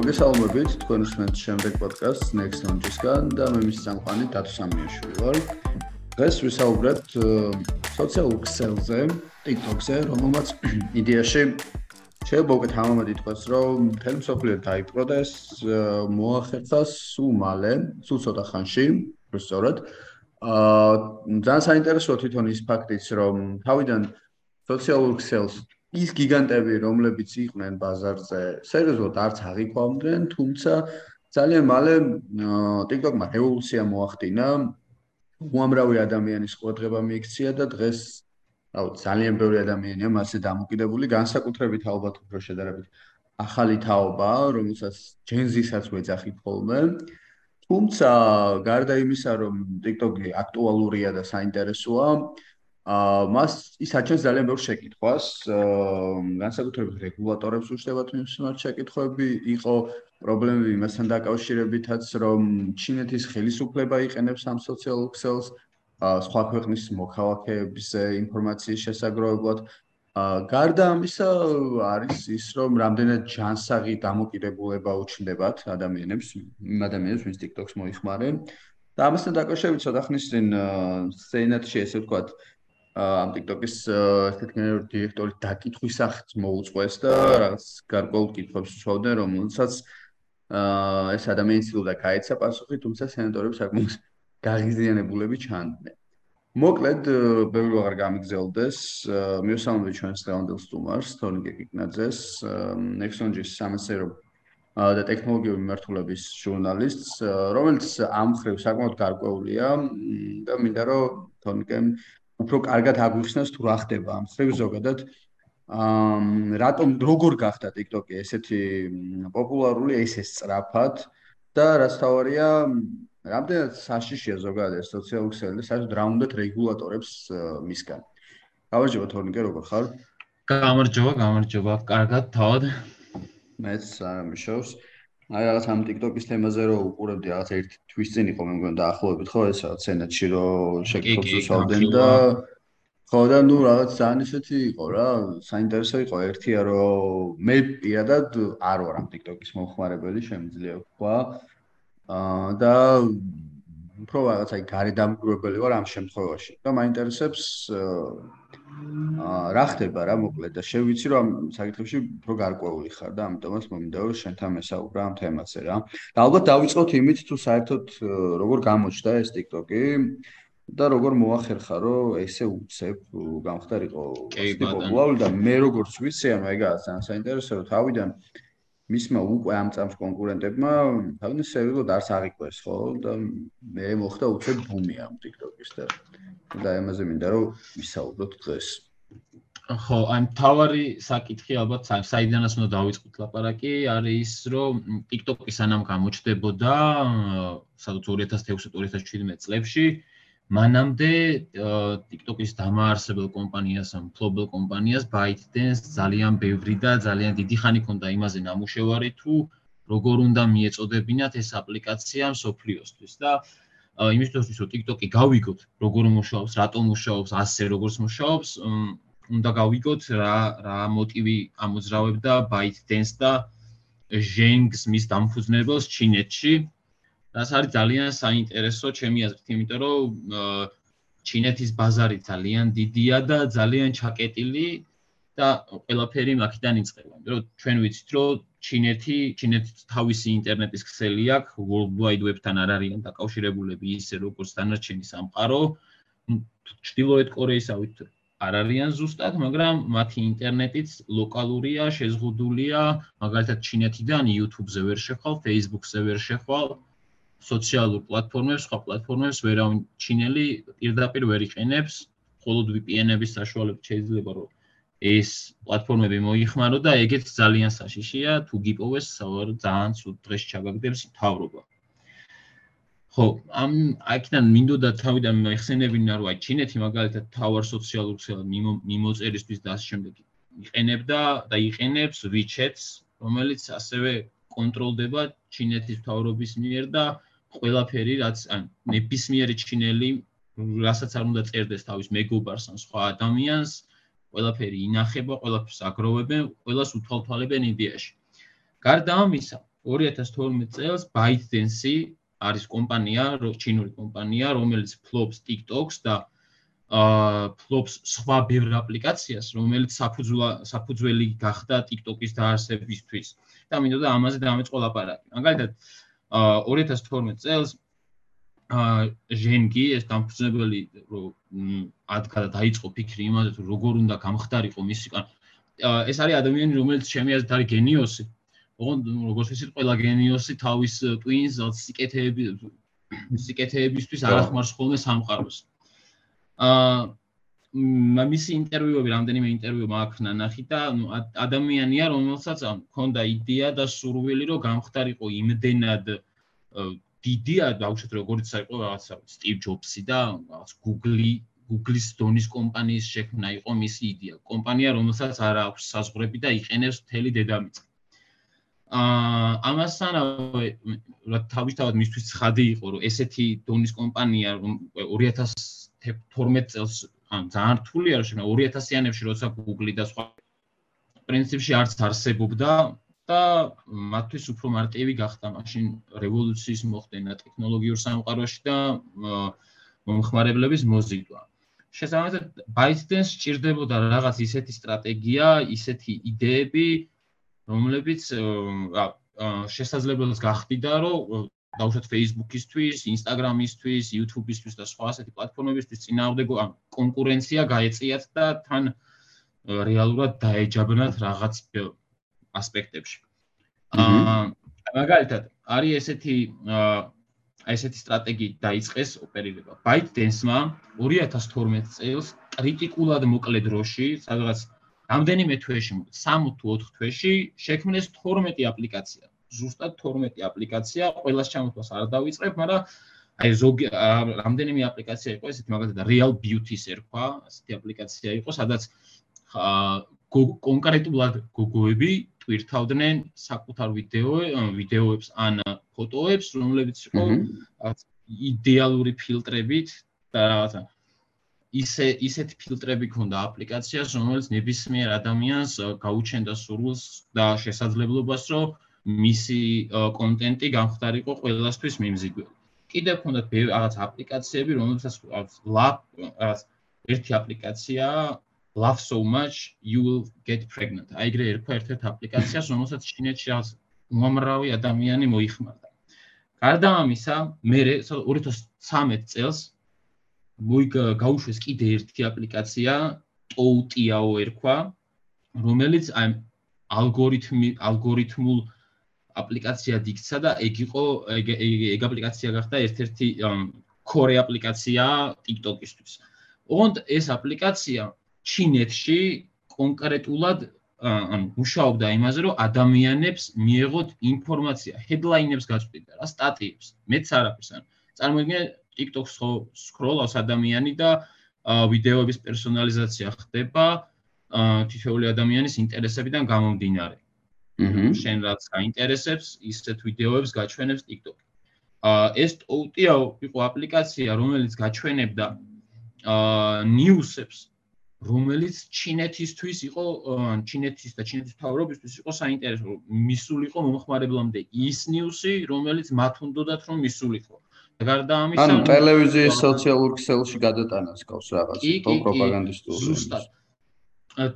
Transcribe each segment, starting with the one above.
მოგესალმებით თქვენ უსმენთ შემდეგ პოდკასტს Next Launch-ისგან და მე მის სამყარო დათო სამიაშვილი ვარ. დღეს ვისაუბრებთ სოციალურ ქსელზე, TikTok-ზე, რომელმაც იდეაში შეიძლება უკეთ ამამად ითქვას, რომ მთელი მსოფლიო დაიპყრო და ეს მოახერხა სულ მალე, სულ ცოტა ხანში, უბრალოდ აა ძალიან საინტერესოა თვითონ ის ფაქტიც, რომ თავიდან სოციალურ ქსელს ის გიგანტები, რომლებიც იყვნენ ბაზარზე, სერიოზულად არც აღიქვამდნენ, თუმცა ძალიან მალე TikTok-მა რევოლუცია მოახდინა. უამრავი ადამიანის ყურადღება მიიქცია და დღეს აუ ძალიან ბევრი ადამიანია მასზე დამოკიდებული, განსაკუთრებით ალბათ უფრო შედარებით ახალი თაობა, რომელსაც ჯენზისაც ვეძახით ხოლმე. თუმცა გარდა იმისა, რომ TikTok-ი აქტუალურია და საინტერესოა, აა მას ის აჩენს ძალიან ბევრ შეკითხვას, განსაკუთრებით რეგულატორებს უშევათ მიმსმარ შეკითხვები, იყო პრობლემები იმასთან დაკავშირებითაც, რომ ჩინეთის ხელისუფლება იყენებს ამ სოციალურ ქსელს სხვა ქვეყნის მოქალაქეების ინფორმაციის შესაგროვებლად. გარდა ამისა არის ის, რომ რამდენად ჯანსაღი დამოკიდებულება უჩნდებათ ადამიანებს, ადამიანებს, ვინც TikTok-ს მოიხმარენ. და ამასთან დაკავშირებით ცოტა ხნის წინ სენატში ესე ვთქვათ, ამ TikTok-ის გენერალური დირექტორი დაკითხვის სახით მოუწყვეს და რაღაც გარკვეულ კითხვებს უშავდნენ, რომელსაც აა ეს ადამიანი ცდილობდა გაეცა პასუხი, თუმცა სენატორები საკმაოდ გაღიზიანებულები ჩანდნენ. მოკლედ, ბევრი აღარ გამიგზელდეს, მიუსამები ჩვენს დღევანდელ სტუმარს, თორნიკე კიკნაძეს, Nexonjis სამეცნიერო და ტექნოლოგიური მიმართულების ჟურნალისტს, რომელიც ამ ხრივ საკმაოდ გარკვეულია და მინდა რომ თორნიკემ უფრო კარგად აგვიხსნას თუ რა ხდება ამ ხრივ ზოგადად. აა რატომ როგორ გახდა TikTok-ი ესეთი პოპულარული ესე სწრაფად? და რაც თავარია რამდენად საშიშია ზოგადად ეს სოციალური ქსელი საერთოდ რა უნდათ რეგულატორებს მისგან? გამარჯობა თორნიკე როგორ ხარ? გამარჯობა გამარჯობა. კარგად თავად. მეც ამიშოვს აი რაღაც ამ TikTok-ის თემაზე რო უყურებდი რაღაც ერთ თვის წინ იყო მე მგონი დაახლოებით ხო ეს რაღაც სენატში რო შეკითხებს უსვავდნენ და ხო და ნუ რაღაც ძალიან ისეთი იყო რა საინტერესო იყო. ერთია რომ მე პირადად არ ვარ ამ TikTok-ის მომხმარებელი შემიძლია ვთქვა აა და უფრო რაღაც აი გარედამგროვებელი ვარ ამ შემთხვევაში. და მაინტერესებს რა ხდება რა მოკლედ და შევიცი რომ ამ საკითხებში უფრო გარკვეული ხარ და ამიტომაც მომინდა რომ შენთან მესაუბრა ამ თემაზე რა. და ალბათ დავიწყოთ იმით თუ საერთოდ როგორ გამოჩნდა ეს TikTok-ი და როგორ მოახერხა რომ ესე უცებ გამختارიყო პოპულარული და მე როგორც ვიცი ანუ ეგაა ძალიან საინტერესო თავიდან მისმა უკვე ამ წამს კონკურენტებმა თავიდან სერიოზულად არც აღიკვეს ხო და მე მოხდა უცებ ბუმი ამ TikTok-ის და და ამაზე მინდა რომ ვისაუბროთ დღეს. ხო, აი თავარი საკითხი ალბათ საიდანაც უნდა დავიწყოთ ლაპარაკი, არის რომ TikTok-ი სანამ გამოჩნდებოდა, სადაც 2016-2017 წლებში, მანამდე TikTok-ის დამაარსებელ კომპანიას, ფლობელ კომპანიას ByteDance ძალიან ბევრი და ძალიან დიდი ხანი ქონდა იმაზე ნამუშევარი თუ როგორ უნდა მიეწოდებინათ ეს აპლიკაცია სოფლიოსთვის და იმისთვის რომ TikTok-ი გავიგოთ როგორ მუშაობს, რატომ მუშაობს, ასე როგორც მუშაობს, უნდა გავიგოთ რა რა მოტივი ამოძრავებდა ByteDance და Zheng's მის დამფუძნებელს ჩინეთში. რაც არის ძალიან საინტერესო ჩემი აზრით, იმიტომ რომ ჩინეთის ბაზარი ძალიან დიდია და ძალიან ჩაკეტილი და ყველაფერი მაქიდან იწყება. იმიტომ რომ ჩვენ ვიცით, რომ ჩინეთი, ჩინეთის თავისი ინტერნეტის ქსელი აქვს, World Wide Web-თან არ არიან დაკავშირებულები ისე როგორც დანარჩენი სამყარო. ჩრდილოეთ კორეისავით არ არიან ზუსტად, მაგრამ მათი ინტერნეტიც ლოკალურია, შეზღუდულია, მაგალითად ჩინეთიდან YouTube-ზე ვერ შეხვალ, Facebook-ზე ვერ შეხვალ, სოციალურ პლატფორმებს, სხვა პლატფორმებს ვერავინ ჩინელი პირდაპირ ვერ იყენებს, მხოლოდ VPN-ების საშუალებით შეიძლება რომ ეს პლატფორმები მოიხმარო და ეგეც ძალიან საშიშია თუ გიპოვეს ძალიან ცუდ დღეს ჩაგაგდებს თავრობა. ხო, ამ აქედან მინდოდა თავიდან მეხსენებინა რომ აი ჩინეთი მაგალითად თავარ სოციალურ ქსელად მიმოწერისთვის და ასე შემდეგ იყენებდა და იყენებს WeChat-ს, რომელიც ასევე კონტროლდება ჩინეთის თავრობის მიერ და ყველაფერი რაც ან ნებისმიერი ჩინელი რასაც არ უნდა წერდეს თავის მეგობარს ან სხვა ადამიანს ყველაფერი ინახება, ყველაფერს აგროვებენ, ყველას უთვალთვალებენ იდეაში. გარდა ამისა, 2012 წელს ByteDance არის კომპანია, ჩინური კომპანია, რომელიც ფლობს TikTok-ს და აა ფლობს სხვა ბევრ აპლიკაციას, რომელიც საფუძვლა საფუძველი გახდა TikTok-ის დაარსებისთვის. და მინდოდა ამაზე დამეწყო ლაპარაკი. მაგალითად, აა 2012 წელს ჟენგი ეს დამფუძნებელი რომ ადგა და დაიწყო ფიქრი იმაზე თუ როგორ უნდა გამხდარიყო მისი აა ეს არის ადამიანი რომელიც ჩემი აზრით არის გენიოსი. ოღონდ როგორც ისიც ყველა გენიოსი თავის ტვინს სიკეთეები სიკეთეებისთვის არ ახმარს ხოლმე სამყაროს. აა მისი ინტერვიუები, რამდენიმე ინტერვიუ მაქვს ნახი და ადამიანია, რომელსაც მქონდა იდეა და სურვილი, რომ გამხდარიყო იმდენად დიდი, აუცილებლად როგორც იყო რაღაცა სტივ ჯობსი და რაღაც Google-ი, Google-ის დონის კომპანიის შექმნა იყო მისი იდეა. კომპანია, რომელსაც არ აქვს საზღვრები და იყენებს მთელი დედამიწა. აა ამასთანავე რა თავისთავად მისთვის ცხადი იყო, რომ ესეთი დონის კომპანია, რომ 2000 12 წელს ან ძალიან რთულია რომ შენა 2000-იანებში როცა Google და სხვა პრინციპში არც არსებობდა და მათთვის უფრო მარტივი გახდა მაშინ რევოლუციის მოხდენა ტექნოლოგიურ სამყაროში და მომხმარებლების მოზიდვა. შესაბამისად, ByteDance სჭირდებოდა რაღაც ისეთი სტრატეგია, ისეთი იდეები, რომლებიც შესაძლებელს გახდიდა, რომ დაუშვათ Facebook-ისთვის, Instagram-ისთვის, YouTube-ისთვის და სხვა ასეთი პლატფორმებისთვის წინააღმდეგო კონკურენცია გაეწიათ და თან რეალურად დაეჯაბრნათ რაღაც ასპექტებში. აა მაგალითად, არის ესეთი აა ესეთი სტრატეგიით დაიწყეს ოპერირება. ByteDance-მა 2012 წელს კრიტიკულად მოკლე დროში, სადღაც რამდენიმე თვეში, 3 თუ 4 თვეში შექმნეს 12 აპლიკაცია. ზუსტად 12 აპლიკაცია, ყოველას ჩამოთვლას არ დავიწყებ, მაგრამ აი ზოგი რამდენიმე აპლიკაცია იყო ესეთი მაგალითად Real Beauty-ს ერქვა, ასეთი აპლიკაცია იყო, სადაც კონკრეტულად გოგოები ტვირთავდნენ საკუთარ ვიდეო ვიდეოებს ან ფოტოებს, რომლებიც იყო იდეალური ფილტრებით და რაღაცა ისე ისეთი ფილტრები ქონდა აპლიკაციას, რომელიც nebismier ადამიანს გაუჩენდა სურვილს და შესაძლებლობას, რომ მისი კონტენტი გამხდარიყო ყველასთვის მიმზიდველი. კიდევ ქონდათ რაღაც აპლიკაციები, რომელსაც love რაღაც ერთი აპლიკაცია love so much you will get pregnant. აი ეგრე ერქვა ერთ-ერთ აპლიკაციას, რომელსაც ჩინეთში უამრავი ადამიანი მოიხმარდა. გარდა ამისა, მე 2013 წელს მოიგ გაუშვეს კიდე ერთი აპლიკაცია, Toutiao ერქვა, რომელიც აი ალგორითმი ალგორითმულ აპლიკაცია დიქცა და ეგ იყო ეგ აპლიკაცია გახდა ერთ-ერთი core აპლიკაცია TikTok-ისთვის. ოღონდ ეს აპლიკაცია ჩინეთში კონკრეტულად ან მუშაობდა იმაზე, რომ ადამიანებს მიეღოთ ინფორმაცია, headline-ებს გაწვდიდა რა, სტატიებს. მეც არაფერს ან წარმოიდგინე TikTok-ს ხო სკროლავს ადამიანი და ვიდეოების პერსონალიზაცია ხდება თითოეული ადამიანის ინტერესებიდან გამომდინარე. აჰა შენ რაც გაინტერესებს ისეთ ვიდეოებს გაჩვენებს TikTok-ი. აა ეს Outio იყო აპლიკაცია, რომელიც გაჩვენებდა აა news-ებს, რომელიც ჩინეთისთვის იყო ჩინეთის და ჩინეთის თავრობისთვის იყო საინტერესო, მისულიყო მომხმარებლამდე ის news-ი, რომელიც მათ უნდათ რომ მისულიყო. გარდა ამისა, ანუ ტელევიზიის სოციალურ ქსელში გადატანას ყავს რაღაც პროპაგანდისტული. ზუსტად.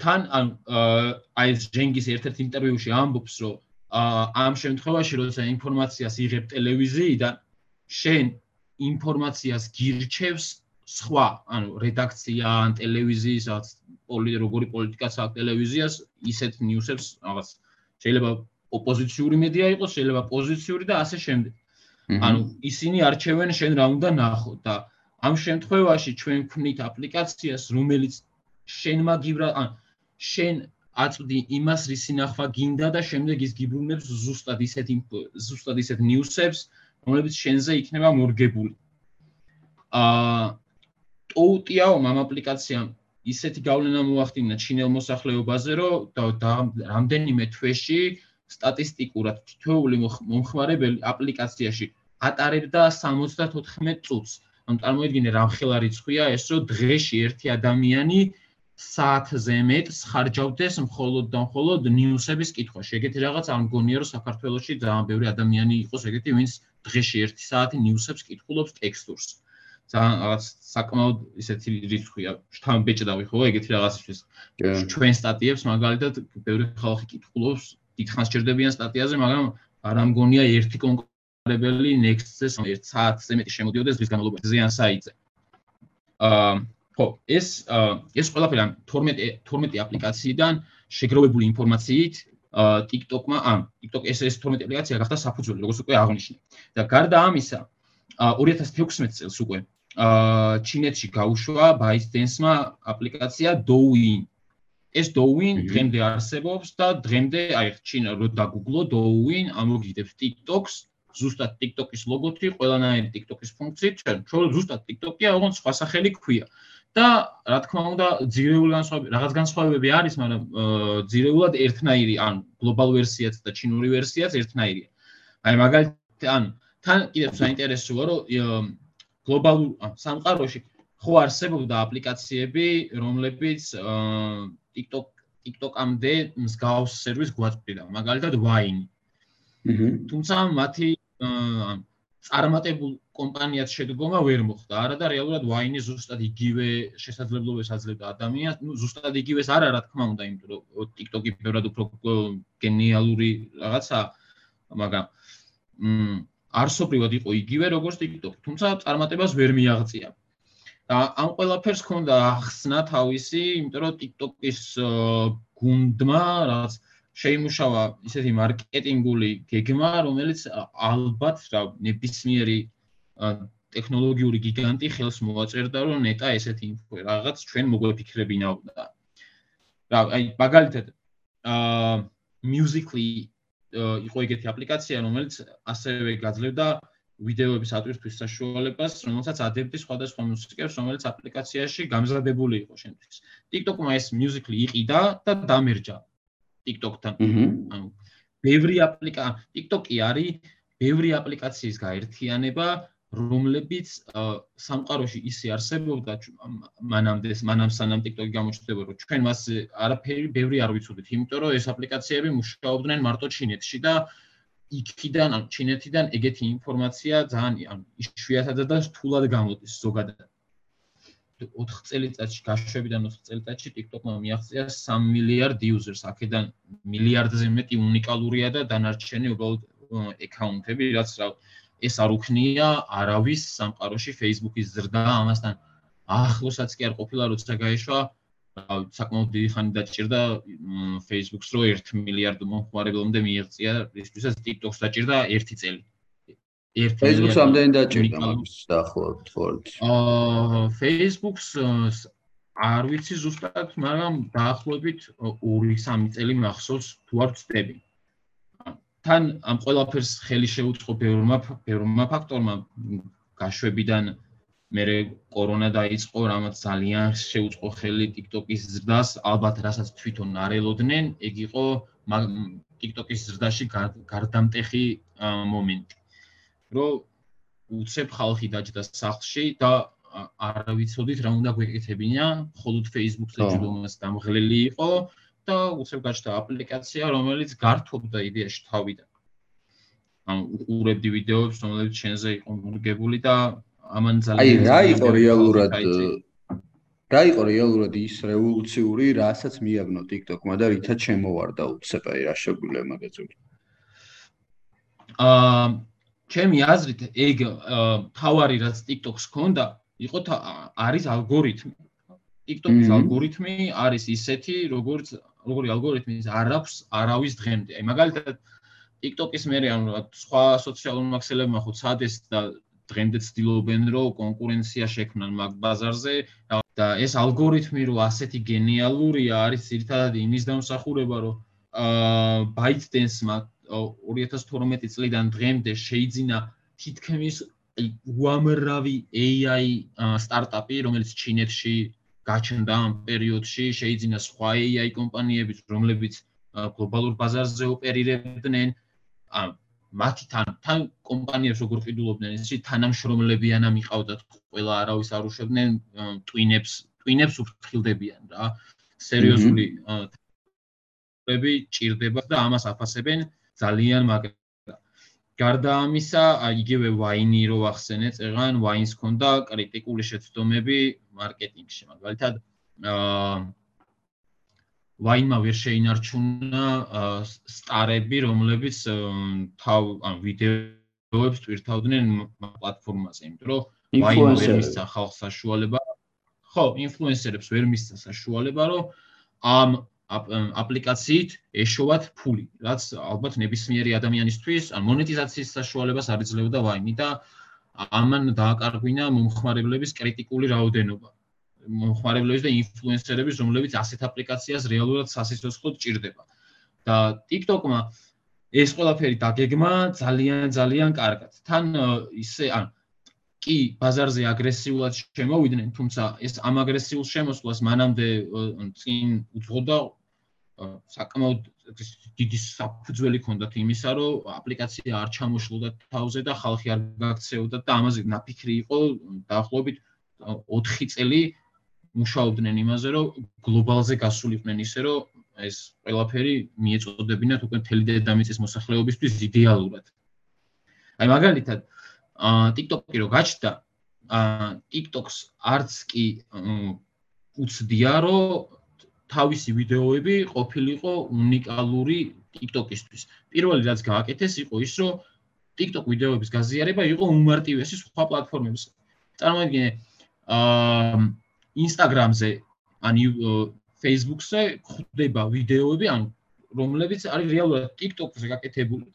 თან ან აი ეს ჯენგის ერთ-ერთ ინტერვიუში ამბობს, რომ ამ შემთხვევაში, როცა ინფორმაციას იღებ ტელევიზიიდან, შენ ინფორმაციას გირჩევს სხვა, ანუ რედაქცია ან ტელევიზიის რაც პოლი როგორი პოლიტიკაც აქვს ტელევიზიას, ისეთ ნიუსებს რაღაც შეიძლება ოპოზიციური მედია იყოს, შეიძლება პოზიციური და ასე შემდეგ. ანუ ისინი არჩევენ შენ რა უნდა ნახო და ამ შემთხვევაში ჩვენ ვქნით აპლიკაციას, რომელიც შენ მაგივრა ან შენ აწვდი იმას რის ნახვა გინდა და შემდეგ ის გიბრუნებს ზუსტად ისეთ ზუსტად ისეთ ნიუსებს რომლებიც შენზე იქნება მორგებული აა ტოუტიაო მამ აპლიკაციამ ისეთი გავლენა მოახდინა ჩინელ მოსახლეობაზე რომ რამდენიმე თვეში სტატისტიკურად თითოეული მომხმარებელი აპლიკაციაში ატარებდა 74 წუთს. ანუ წარმოიდგინე რა მხელა რიცხვია ეს, რომ დღეში ერთი ადამიანი საათზე მეტს ხარჯავდეს მხოლოდ და მხოლოდ ნიუსების კითხვაში. ეგეთი რაღაც არ მგონია რომ საქართველოსში ძალიან ბევრი ადამიანი იყოს ეგეთი, ვინც დღეში 1 საათი ნიუსებს კითხულობს ტექსტურს. ძალიან რაღაც საკმაოდ ისეთი რიცხვია. თან ბეჭდავი ხო ეგეთი რაღაცისთვის. ჩვენ სტატიებს მაგალითად ბევრი ხალხი კითხულობს, დიდხანს ჭირდებიან სტატიაზე, მაგრამ არ ამგონია ერთი კონკრეტული next-ზე 1 საათზე მეტი შემოდიოდეს დღის განმავლობაში ზიან საიტზე. აა ხო, ეს ეს ყველაფერი ამ 12 12 აპლიკაციიდან შეგროვებული ინფორმაციით TikTok-მა, ან TikTok ეს ეს 12 აპლიკაცია გახდა საფუძველი, როგორც უკვე აღნიშნე. და გარდა ამისა, 2016 წელს უკვე აა ჩინეთში გაუშვა ByteDance-მა აპლიკაცია Douyin. ეს Douyin დღემდე არსებობს და დღემდე აი ჩინა რო დაგუგლო Douyin ამოგიდებს TikTok-ს ზუსტად TikTok-ის ლოგოთი, ყველანაირი TikTok-ის ფუნქციით, ჩვენ ზუსტად TikTok-ია, ოღონდ სხვა სახელი ქვია. და რა თქმა უნდა ძირეული განსხვავებები რაღაც განსხვავებები არის, მაგრამ ძირეულად ერთნაირი, ან გლობალ ვერსიაც და ჩინური ვერსიაც ერთნაირია. აი მაგალითად, ან თან კიდევ საინტერესოა, რომ გლობალურ სამყაროში ხო არსებობდა აპლიკაციები, რომლებიც TikTok TikTok-ამდე მსგავს სერვისს გვაწყვეტდა, მაგალითად Wine. აჰა. თუმცა მათი წარმატებულ კომპანიად შედგომა ვერ მოხდა. არა და რეალურად ვაინი ზუსტად იგივე შესაძლებლობებს აძლევდა ადამიანს, ну ზუსტად იგივეს არა რა თქმა უნდა, იმიტომ რომ TikTok-ი ბევრად უფრო გენიალური რაღაცა, მაგრამ მ არსობრივად იყო იგივე როგორც TikTok, თუმცა წარმატებას ვერ მიაღწია. და ამ ყველაფერს ქონდა ახსნა თავისი, იმიტომ რომ TikTok-ის გუნდმა რაღაც შეიმუშავა ისეთი მარკეტინგული გეგმა, რომელიც ალბათ რა ნებისმიერი ტექნოლოგიური გიგანტი ხელს მოაწერდა, რომ ნეტა ესეთი ინფო რაღაც ჩვენ მოგვეფიქრებინაოდა. რა, აი მაგალითად აა Musical.ly იყო ეგეთი აპლიკაცია, რომელიც ასევე გაძლევდა ვიდეოების ატვირთვის საშუალებას, რომელსაც ადებდი სხვადასხვა მუსიკებს, რომელიც აპლიკაციაში გამზადებული იყო შენთვის. TikTok-მა ეს Musical.ly იყიდა და დამერჯა TikTok-თან. ანუ ბევრი აპლიკა TikTok-ი არის ბევრი აპლიკაციის გაერთიანება, რომლებიც სამყაროში ისე არსებობდა მანამდე მანამ სანამ TikTok-ი გამოჩნდება, რომ ჩვენ მას არაფერი ბევრი არ ვიცოდით, იმიტომ რომ ეს აპლიკაციები მუშაობდნენ მარტო ჩინეთში და იქიდან, ანუ ჩინეთიდან ეგეთი ინფორმაცია ძალიან ანუ იშვიათად და რთულად გამოდის ზოგადად. 4 წელიწადში გაშვებიდან 4 წელიწადში TikTok-მა მიაღწია 3 მილიარდ users, აქედან მილიარდზე მეტი უნიკალურია და დანარჩენი უბრალოდ აკაუნტები, რაც რა ეს არ უქნია არავის სამყაროში Facebook-ის ზრდა ამასთან ახლოსაც კი არ ყოფილა როცა გაიშვა საკმაოდ დიდი ხანი დაჭირდა Facebook-ს რო 1 მილიარდ მომხმარებლამდე მიიღწია, ისთვისაც TikTok-ს დაჭირდა 1 წელი. Facebook-ს ამდენი დაჭირდა მაგის დაახლოებით თორთ. აა Facebook-ს არ ვიცი ზუსტად, მაგრამ დაახლოებით 2-3 წელი მახსოვს თუ არ ვწდები. თან ამ ყველაფერს ხელი შეუწყო ბევრმა ბევრმა ფაქტორმა. გაშვებიდან მერე კორონა დაიწყო, რამაც ძალიან შეუწყო ხელი TikTok-ის ზრდას, ალბათ რასაც თვითონ არ ელოდნენ, ეგ იყო TikTok-ის ზრდაში გარდამტეხი მომენტი. რომ უცებ ხალხი დაჯდა სახლში და არ ვიცოდით რა უნდა გვეკეთებინა, მხოლოდ Facebook-ზე ჯდომას დამღლელი იყო და უცებ გაჩნდა აპლიკაცია, რომელიც გართობდა იდეაში თავიდან. ანუ უყურებდი ვიდეოებს, რომლებიც შენზე იყო მოგებული და ამან ძალიან აი რა იყო რეალურად რა იყო რეალურად ის რევოლუციური, რასაც მიაგნო TikTok-მა და რითაც შემოვარდა უცებ აი რა შეგვიძლია მაგაზე. აა ჩემი აზრით ეგ თავარი რაც TikTok-ს ქონდა, იყო არის ალგორითმი. TikTok-ის ალგორითმი არის ისეთი, როგორც როგორი ალგორითმი არ აქვს არავის დღემდე. აი მაგალითად TikTok-ის მე ანუ სხვა სოციალურ მაქსელებმა ხო ცადეს და დღემდე ცდილობენ რომ კონკურენცია შექმნან მაგ ბაზარზე და ეს ალგორითმი რო ასეთი გენიალურია არის ერთადად იმის დამსახურება რომ აა ByteDance-მა 2012 წლიდან დღემდე შეიძინა თითქმის უამრავი AI სტარტაპი, რომელიც ჩინეთში გაჩნდა ამ პერიოდში, შეიძინა სხვა AI კომპანიები, რომლებიც გლობალურ ბაზარზე ოპერირებდნენ. ა მათი თან თან კომპანიებს როგორ ყიდულობდნენ, ისე თანამშრომლებიანა მიყავდათ, ყველა არავის არ უშვებდნენ ტვინებს, ტვინებს უფრთხილდებიან რა. სერიოზული ტვინები ჭირდება და ამას აფასებენ ძალიან მაგრა. გარდა ამისა, იგივე ვაინი რო ახსენე, წეგან ვაინს ქონდა კრიტიკული შეცდომები მარკეტინგში, მაგალითად აა ვაინმა ვერ შეინარჩუნა სტარები, რომლებიც თავ ან ვიდეოებს ტვირთავდნენ პლატფორმაზე, იმიტომ რომ ვაინმა ვერ მისცა ხალხს საშუალება ხო, ინფლუენსერებს ვერ მისცა საშუალება, რომ ამ აპლიკაციით ეშოვათ ფული, რაც ალბათ ნებისმიერი ადამიანისთვის ან მონეტიზაციის საშუალებას არ იძლეოდა ვაინი და ამან დააკარგვინა მომხმარებლების კრიტიკული რაოდენობა. მომხმარებლების და ინფლუენსერების, რომლებიც ასეთ აპლიკაციას რეალურად სასიცოცხლოდ ჭირდება. და TikTok-მა ეს ყველაფერი დაგეგმა ძალიან ძალიან კარგად. თან ისე ან კი ბაზარზე აგრესიულად შემოვიდნენ, თუმცა ეს ამ აგრესიულ შემოსვლას მანამდე წინ უძღოდა საკმაოდ დიდი საფუძველი ჰქონდათ იმისა, რომ აპლიკაცია არ ჩამოშლოდა თავზე და ხალხი არ გაქცეოდა და ამაზე ნაფიქრი იყო დაახლოებით 4 წელი მუშაობდნენ იმაზე, რომ გლობალზე გასულიყვნენ ისე, რომ ეს ყველაფერი მიეწოდებინათ უკვე მთელი დედამიწის მოსახლეობისთვის იდეალურად. აი მაგალითად, აა TikTok-ი რო გაჩნდა, აა TikTok-ს არც კი უცდია, რომ თავისი ვიდეოები ყოფილიყო უნიკალური TikTok-ისთვის. პირველი რაც გააკეთეს იყო ის, რომ TikTok ვიდეოების გაზიარება იყო უმარტივესი სხვა პლატფორმებზე. წარმოიდგინე, აა Instagram-ზე ან Facebook-ზე ხვდება ვიდეოები, ან რომლებიც არის რეალურად TikTok-ზე გაკეთებული.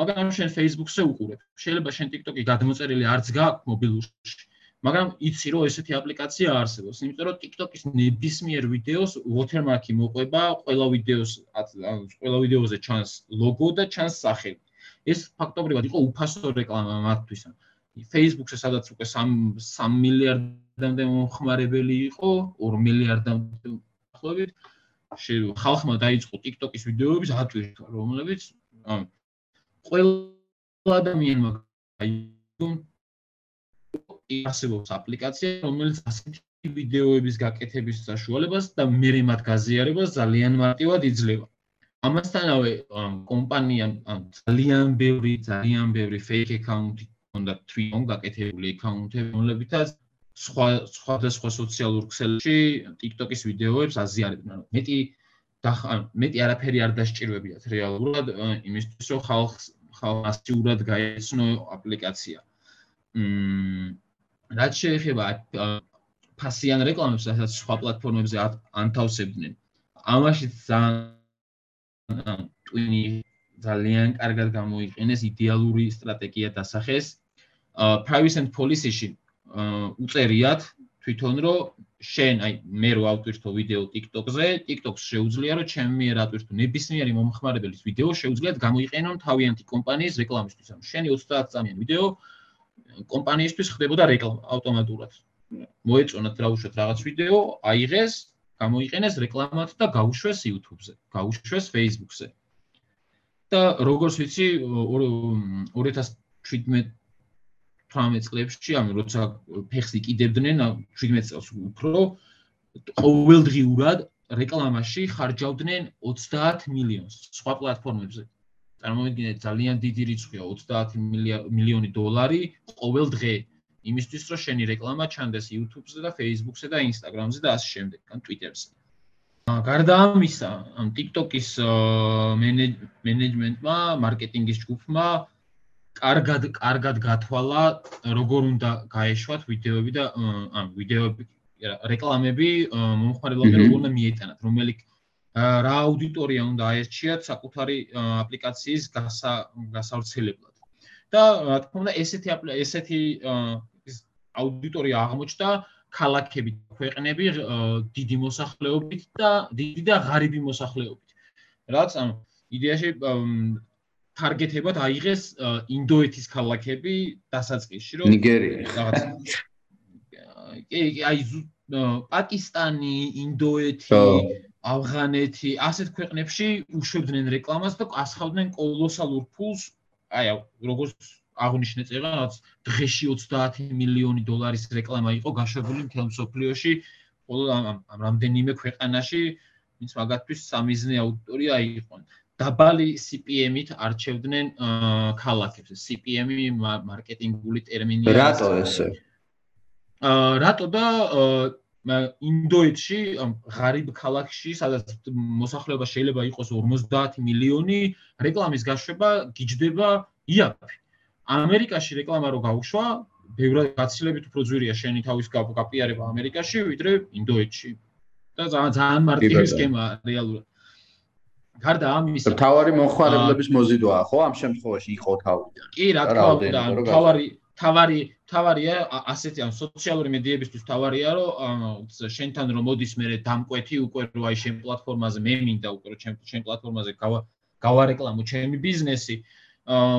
მაგრამ შენ Facebook-ზე უყურებ. შეიძლება შენ TikTok-ი გადმოწერილი არც გააქვს მობილურში, მაგრამ იცი რომ ესეთი აპლიკაცია არსებობს, იმიტომ რომ TikTok-ის ნებისმიერ ვიდეოს watermark-ი მოყვება, ყველა ვიდეოს ყველა ვიდეოზე ჩანს ლოგო და ჩანს სახელი. ეს ფაქტობრივად იყო უფასო რეკლამა მათთვის. Facebook-ზე სადაც უკვე 3 3 მილიარდ მილიარდამდე მომხმარებელი იყო 2 მილიარდამდე ახლობით ხალხმა დაიწყო TikTok-ის ვიდეოების ატვირთვა რომლებიც ყველა ადამიანმა არსებობს აპლიკაცია რომელიც ასეთი ვიდეოების გაკეთების საშუალებას და მერე მათ გაზიარებას ძალიან მარტივად იძლევა ამასთანავე კომპანიამ ძალიან ბევრი ძალიან ბევრი fake account-ი ჰქონდა Twitter-ში გაკეთებული account-ები რომლებითაც სხვა სხვადასხვა სოციალურ ქსელში TikTok-ის ვიდეოებს აზიარებდნენ. მეტი და მეტი არაფერი არ დასჭირვებიათ რეალურად იმისთვის რომ ხალხს ხალხასიურად გაეცნო აპლიკაცია. მმ რაც შეეხება ფასიან რეკლამებს, რასაც სხვა პლატფორმებზე ანთავსებდნენ. ამაში ძალიან ტვინი ძალიან კარგად გამოიყენეს იდეალური სტრატეგია დასახეს. privacy and policy-ში უწერიათ თვითონ რომ შენ აი მე რო ავტვირთო ვიდეო TikTok-ზე, TikTok-ს შეუძლია რომ ჩემი მიერ ავტვირთო ნებისმიერი მომხმარებლის ვიდეო შეუძლიათ გამოიყენონ თავიანთი კომპანიის რეკლამისთვის. ანუ შენი 30 წამიანი ვიდეო კომპანიისთვის ხდებოდა რეკლამა ავტომატურად. მოეწონათ რა უშვეთ რაღაც ვიდეო, აიღეს, გამოიყენეს რეკლამად და გაუშვეს YouTube-ზე, გაუშვეს Facebook-ზე. და როგორც ვიცი 2017 18 წლებში, ანუ როცა ფეხს იყიდებდნენ 17 წელს უფრო ყოველდღიურად რეკლამაში ხარჯავდნენ 30 მილიონს სხვა პლატფორმებზე. წარმოიდგინეთ, ძალიან დიდი რიცხვია 30 მილიონი დოლარი ყოველ დღე იმისთვის, რომ შენი რეკლამა ჩანდეს YouTube-ზე და Facebook-ზე და Instagram-ზე და ასე შემდეგ, ან Twitter-ზე. გარდა ამისა, ამ TikTok-ის მენეჯმენტმა, მარკეტინგის ჯგუფმა კარგად კარგად გათვალა როგორ უნდა გაეშვათ ვიდეოები და ან ვიდეოები რეკლამები მომხმარებლამდე როგორ უნდა მიეტანათ რომელი რა აუდიტორია უნდა აერჩიათ საკუთარი აპლიკაციის გასავრცელებლად და რა თქმა უნდა ესეთი ესეთი აუდიტორია აღმოჩნდა ქალაქები ქვეყნები დიდი მოსახლეობით და დიდი და ღარიბი მოსახლეობით. რაც ანუ იდეაში ტარგეტებად აიღეს ინდოეთის ქალაქები დასაწყისში რომ ნიგერია რაღაც კი აი პაკისტანი, ინდოეთი, ავღანეთი, ასეთ ქვეყნებში უშვებდნენ რეკლამას და ასხავდნენ კოლოსალურ ფულს. აი როგორც აღნიშნე წერა, რაღაც დღეში 30 მილიონი დოლარის რეკლამა იყო გაშვებული მთელ მსოფლიოში ყოველ ამ რამდენიმე ქვეყანაში ვინც მაგათთვის სამიზნე აუდიტორია აიყონ. დაბალი CPM-ით არჩევდნენ ქალაქებს. CPM-ი მარკეტინგული ტერმინია. რატო ესე? აა რატო და ინდოეთში ღარიბ ქალაქში, სადაც მოსახლეობა შეიძლება იყოს 50 მილიონი, რეკლამის გაშვება გიჯდება იაფი. ამერიკაში რეკლამა რო გაუშვა, ბევრად გაცილებით უფრო ძვირია შენი თავის გაპიარება ამერიკაში, ვიდრე ინდოეთში. და ძალიან მარტივი სქემა რეალურად. გარდა ამისა, თავარი მოხარებლების მოზიდვაა, ხო? ამ შემთხვევაში იყო თავიდან. კი, რა თქმა უნდა, თავარი თავარი თავარია ასეთი ამ სოციალური მედიებისთვის თავარია რომ შენთან რომ მოდის მე დამკვეთი უკვე რო აი შენ პლატფორმაზე მე მინდა უკვე რომ შენ შენ პლატფორმაზე გავარეკლამო ჩემი ბიზნესი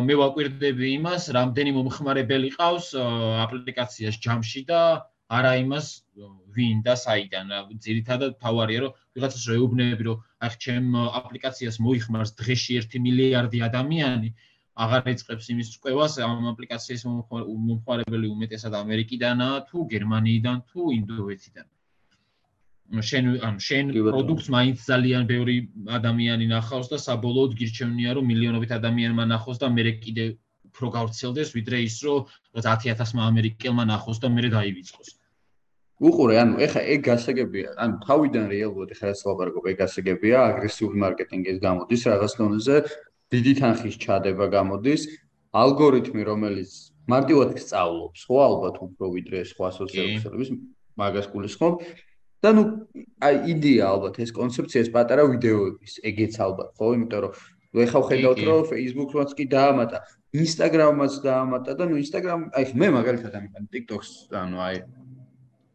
მე ვაკვირდები იმას რამდენი მომხმარებელი ყავს აპლიკაციას ჯამში და არა იმას ვინ და საიდან ძირითადად თავარია რომ ვიღაცას რო ეუბნები რომ აი ჩემ აპლიკაციას მოიხმარს დღეში 1 მილიარდი ადამიანი აღარ ეწებს იმის წვევას ამ აპლიკაციის მომხმარებელი უმეტესად ამერიკიდანაა თუ გერმანიიდან თუ ინდოეთიდან. შენ ან შენ პროდუქტს მაინც ძალიან ბევრი ადამიანი ნახავს და საბოლოოდ გირჩევნია რომ მილიონობით ადამიანმა ნახოს და მე კიდე უფრო გავრცელდეს ვიდრე ის რომ 10000-მა ამერიკელმა ნახოს და მე დაივიწყოს. უყურე, ანუ ეხა ეგ გასაგებია, ანუ თავიდან რეალურად ეხა ეს ლაპარაკობ, ეგ გასაგებია, აგრესიული მარკეტინგის გამოდის რაღაც დონეზე, დიდი თანხის ჩადება გამოდის ალგორითმი რომელიც მარტივად სწავლობს ხო ალბათ უფრო ვიდრე სხვა სოციალურების მაგას გულისხმობ. და ნუ აი იდეა ალბათ ეს კონცეფცია ეს პატარა ვიდეოების ეგეც ალბათ ხო იმიტომ რომ ეხა ვხედავთ რომ Facebook-ს კი დაამატა Instagram-ს დაამატა და ნუ Instagram აი მე მაგალითად ამიტომ TikTok-ს ანუ აი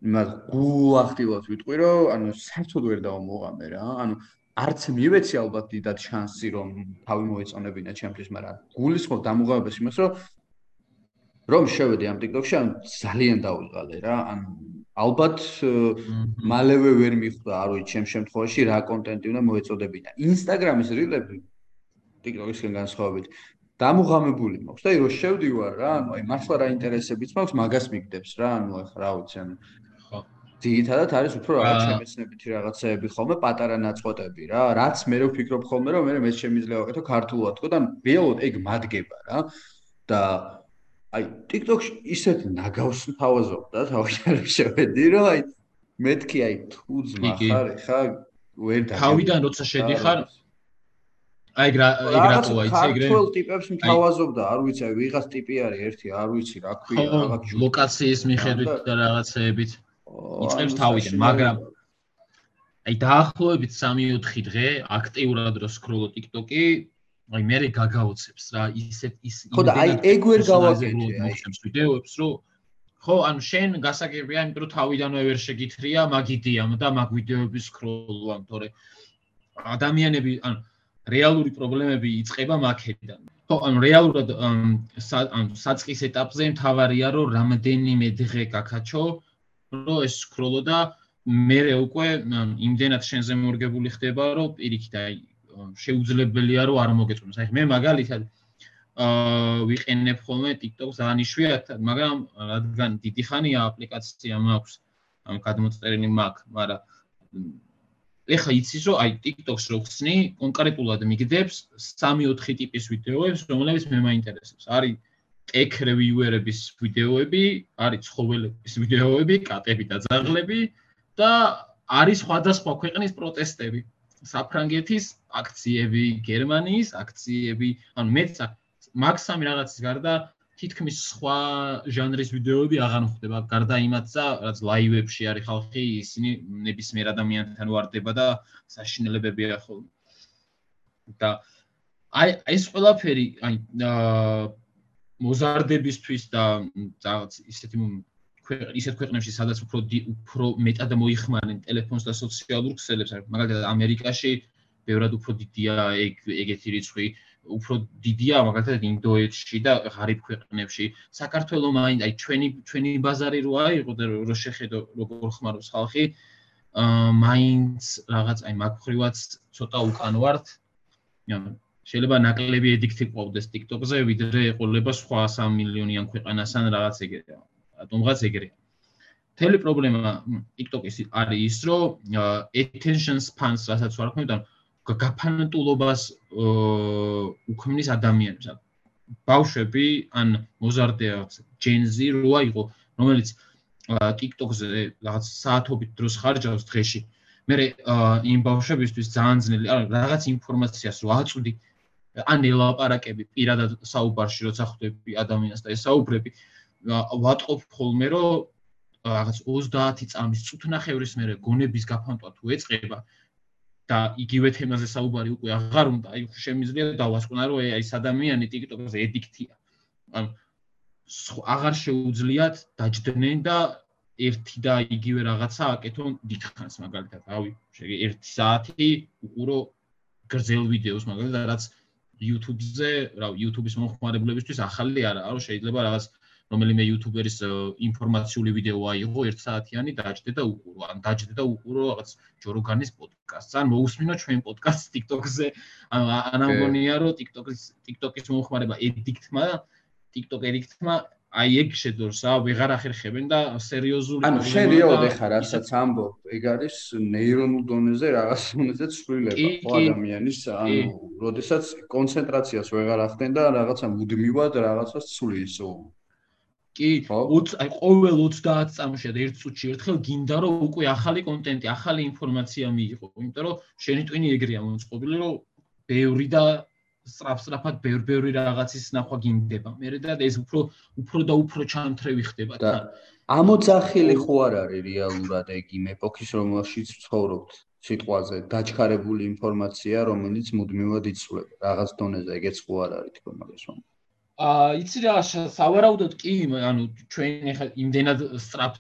იმას გულ აქტიურად ვიტყვი რომ ანუ საერთოდ ვერ დავმოღამე რა. ანუ არც მივეცი ალბათ დიდად შანსი რომ თავი მოეწონებინა ჩემთვის, მაგრამ გულისხმობ დამუღებებს იმას, რომ რომ შევედი ამ TikTok-ში, ან ძალიან დაუღალე რა, ან ალბათ მალევე ვერ მიხვდა, არ ვიცი, ჩემ შემთხვევაში რა კონტენტი უნდა მოეწოდებინა. Instagram-ის რილები TikTok-ისგან განსხვავებით დამუღამებული მაქვს და რო შევდივარ რა, ანუ აი მართლა რა ინტერესებიც მაქვს, მაგას მიგდებს რა, ანუ ახლა რა ვიცი, ანუ ძირითადად არის უფრო რაღაც შემეცნებითი რაღაცეები ხოლმე, პატარა ნაწყვეტები რა, რაც მე ვფიქრობ ხოლმე, რომ მე მე შემიძლია ვაკეთო ქართულად თქო და რეალურად ეგ მადგება რა. და აი TikTok-ში ისეთ ნაგავს თავაზობ და თავიდან შევედი, რომ აი მეთქი აი თუ ძმა ხარ, ხა ვერ და თავიდან როცა შედიხარ აი ეგ რა ეგ რატო აიცი ეგრე ქართულ ტიპებს მთავაზობდა, არ ვიცი, აი ვიღაც ტიპი არის ერთი, არ ვიცი რა ქვია, რაღაც ლოკაციის მიხედვით და რაღაცეებით. იწყებს თავიდან, მაგრამ აი დაახლოებით 3-4 დღე აქტიურად რო სკროლო TikTok-ი, აი მე გაგაოცებს რა, ისეთ ის ხო და აი ეგ ვერ გავაკეთე, აი ვიდეოებს რო ხო, ანუ შენ გასაგებია, იმიტომ რომ თავიდანვე ვერ შეგითხრია მაგიდიამ და მაგ ვიდეოების სკროლვამ, თორე ადამიანები, ანუ რეალური პრობლემები იწყება მაქედან. ხო, ანუ რეალურად ანუ საწყის ეტაპზე მთავარია რომ რამდენიმე დღე გაკაჩო, რომ ეს სკროლო და მე უკვე იმდენად შენზე მორგებული ხდება, რომ პირიქით აი შეუძლებელია რომ არ მოგეწონოს. აი მე მაგალითად აა ვიყენებ ხოლმე TikTok-ს დაანიშვიათ, მაგრამ რადგან დიდი ხანია აპლიკაცია მაქვს ამ გადმოწერილი მაქვს, მაგრამ ეხა იცის რომ აი TikTok-ს რო ხსნი, კონკრეტულად მიგდებს 3-4 ტიპის ვიდეოებს, რომლებიც მე მაინტერესებს. არის ტექ რევიუერების ვიდეოები, არის ცხოველების ვიდეოები, კატები და ძაღლები და არის სხვადასხვა ქვეყნის პროტესტები. საფრანგეთის აქციები, გერმანიის აქციები, ანუ მეც მაქსიმუმ რაღაცის გარდა თითქმის სხვა ჟანრის ვიდეოები აღარ მხვდება. გარდა იმაცა, რაც ლაივებში არის ხალხი, ისინი ნებისმიერ ადამიანთან ვარდება და საშინელებებია ხოლმე. და აი ეს ყველაფერი, აი მოზარდებისთვის და რაღაც ისეთი ისეთ ქვეყნებში სადაც უფრო უფრო მეტად მოიხმარენ ტელეფონს და სოციალურ ქსელებს მაგალითად ამერიკაში ბევრად უფრო დიდია ეგ ეგეთი რიცხვი უფრო დიდია მაგალითად ინდოეთში და ღარიბ ქვეყნებში. საქართველოს მაინც აი ჩვენი ჩვენი ბაზარი რო აიღო და რო შეხედო როგორ ხმარობს ხალხი აა მაინც რაღაც აი მაგხრივაც ცოტა უკან ვართ შეიძლება ნაკლები ედიქტი ყვავდეს TikTok-ზე, ვიდრე ეყოლება სხვა 3 მილიონიან ქვეყანასთან რაღაც ეგრეა. რატომღაც ეგრეა. თელი პრობლემა TikTok-ის არის ის, რომ attention span-ს რასაც ვარ ქმნით, ანუ გაფანტულობას უქმნის ადამიანებს. ბავშვები ან მოზარდია Gen Z როა იყო, რომელიც TikTok-ზე რაღაც საათობით დროს ხარჯავს დღეში. მე იმ ბავშვებისთვის ძალიან ძნელი, რაღაც ინფორმაციას რო აწვდი, ან ელაპარაკები პირადად საუბარში როცა ხვდები ადამიანს და ესაუბრები, ვატყობ ხოლმე რომ რაღაც 30 წამის წუთნახევრის მერე გონების გაფანტვა თუ ეწება და იგივე თემაზე საუბარი უკვე აღარ უნდა, აი შემიძლია დავასკვნა რომ აი ეს ადამიანი TikTok-ზე ედიქტია. ანუ აღარ შეუძლიათ დაждდნენ და ერთი და იგივე რაღაცა აკეთონ დიდხანს მაგალითად, შეგი 1 საათი უყურო გრძელ ვიდეოს მაგალითად, რაც YouTube-ზე, რავი, YouTube-ის მომხმარებლებისთვის ახალი არა, რომ შეიძლება რაღაც რომელიმე იუთუბერის ინფორმაციული ვიდეო აიღო 1 საათიანი დაჭდე და უყურო. ან დაჭდე და უყურო რაღაც ჯოროგანის პოდკასტს. ან მოусმინო ჩვენ პოდკასტს TikTok-ზე. ან ან ამგონია რომ TikTok-ის TikTok-ის მომხმარება ედიქტმა TikTok ედიქტმა აი ეგ შედორს რა ვეღარ ახერხებენ და სერიოზული ანუ შენ რეალოდ ეხა რასაც ამბობ ეგ არის ნეირონულ დონეზე რაღაც დონეზე ცვლილება ხო ადამიანის ანუ როდესაც კონცენტრაციას ვეღარ ახდენ და რაღაცა მუდმივად რაღაცას ცვლიისო კი 20 აი ყოველ 30 წამში და 1 წუთში ერთხელ გინდა რომ უკვე ახალი კონტენტი, ახალი ინფორმაცია მიიღო, იმიტომ რომ შენი ტვინი ეგრეა მოწყობილი რომ ბევრი და სწრაფსტრაფად ბევრი-ბევრი რაღაცის ნახვა გინდება. მე და ეს უფრო უფრო და უფრო ჩანთრევი ხდება თან. ამოძახილი ხო არ არის რეალურად ეგ იმ ეპოქის რომელშიც ცხოვრობთ სიტყვაზე დაჩქარებული ინფორმაცია რომელიც მუდმივად იცვლება რაღაც დონეზე ეგეც ხო არ არის თქო მაგას რომ აა იცი რა სავარაუდოდ კი ანუ ჩვენ ახლა იმდენად სტრაფ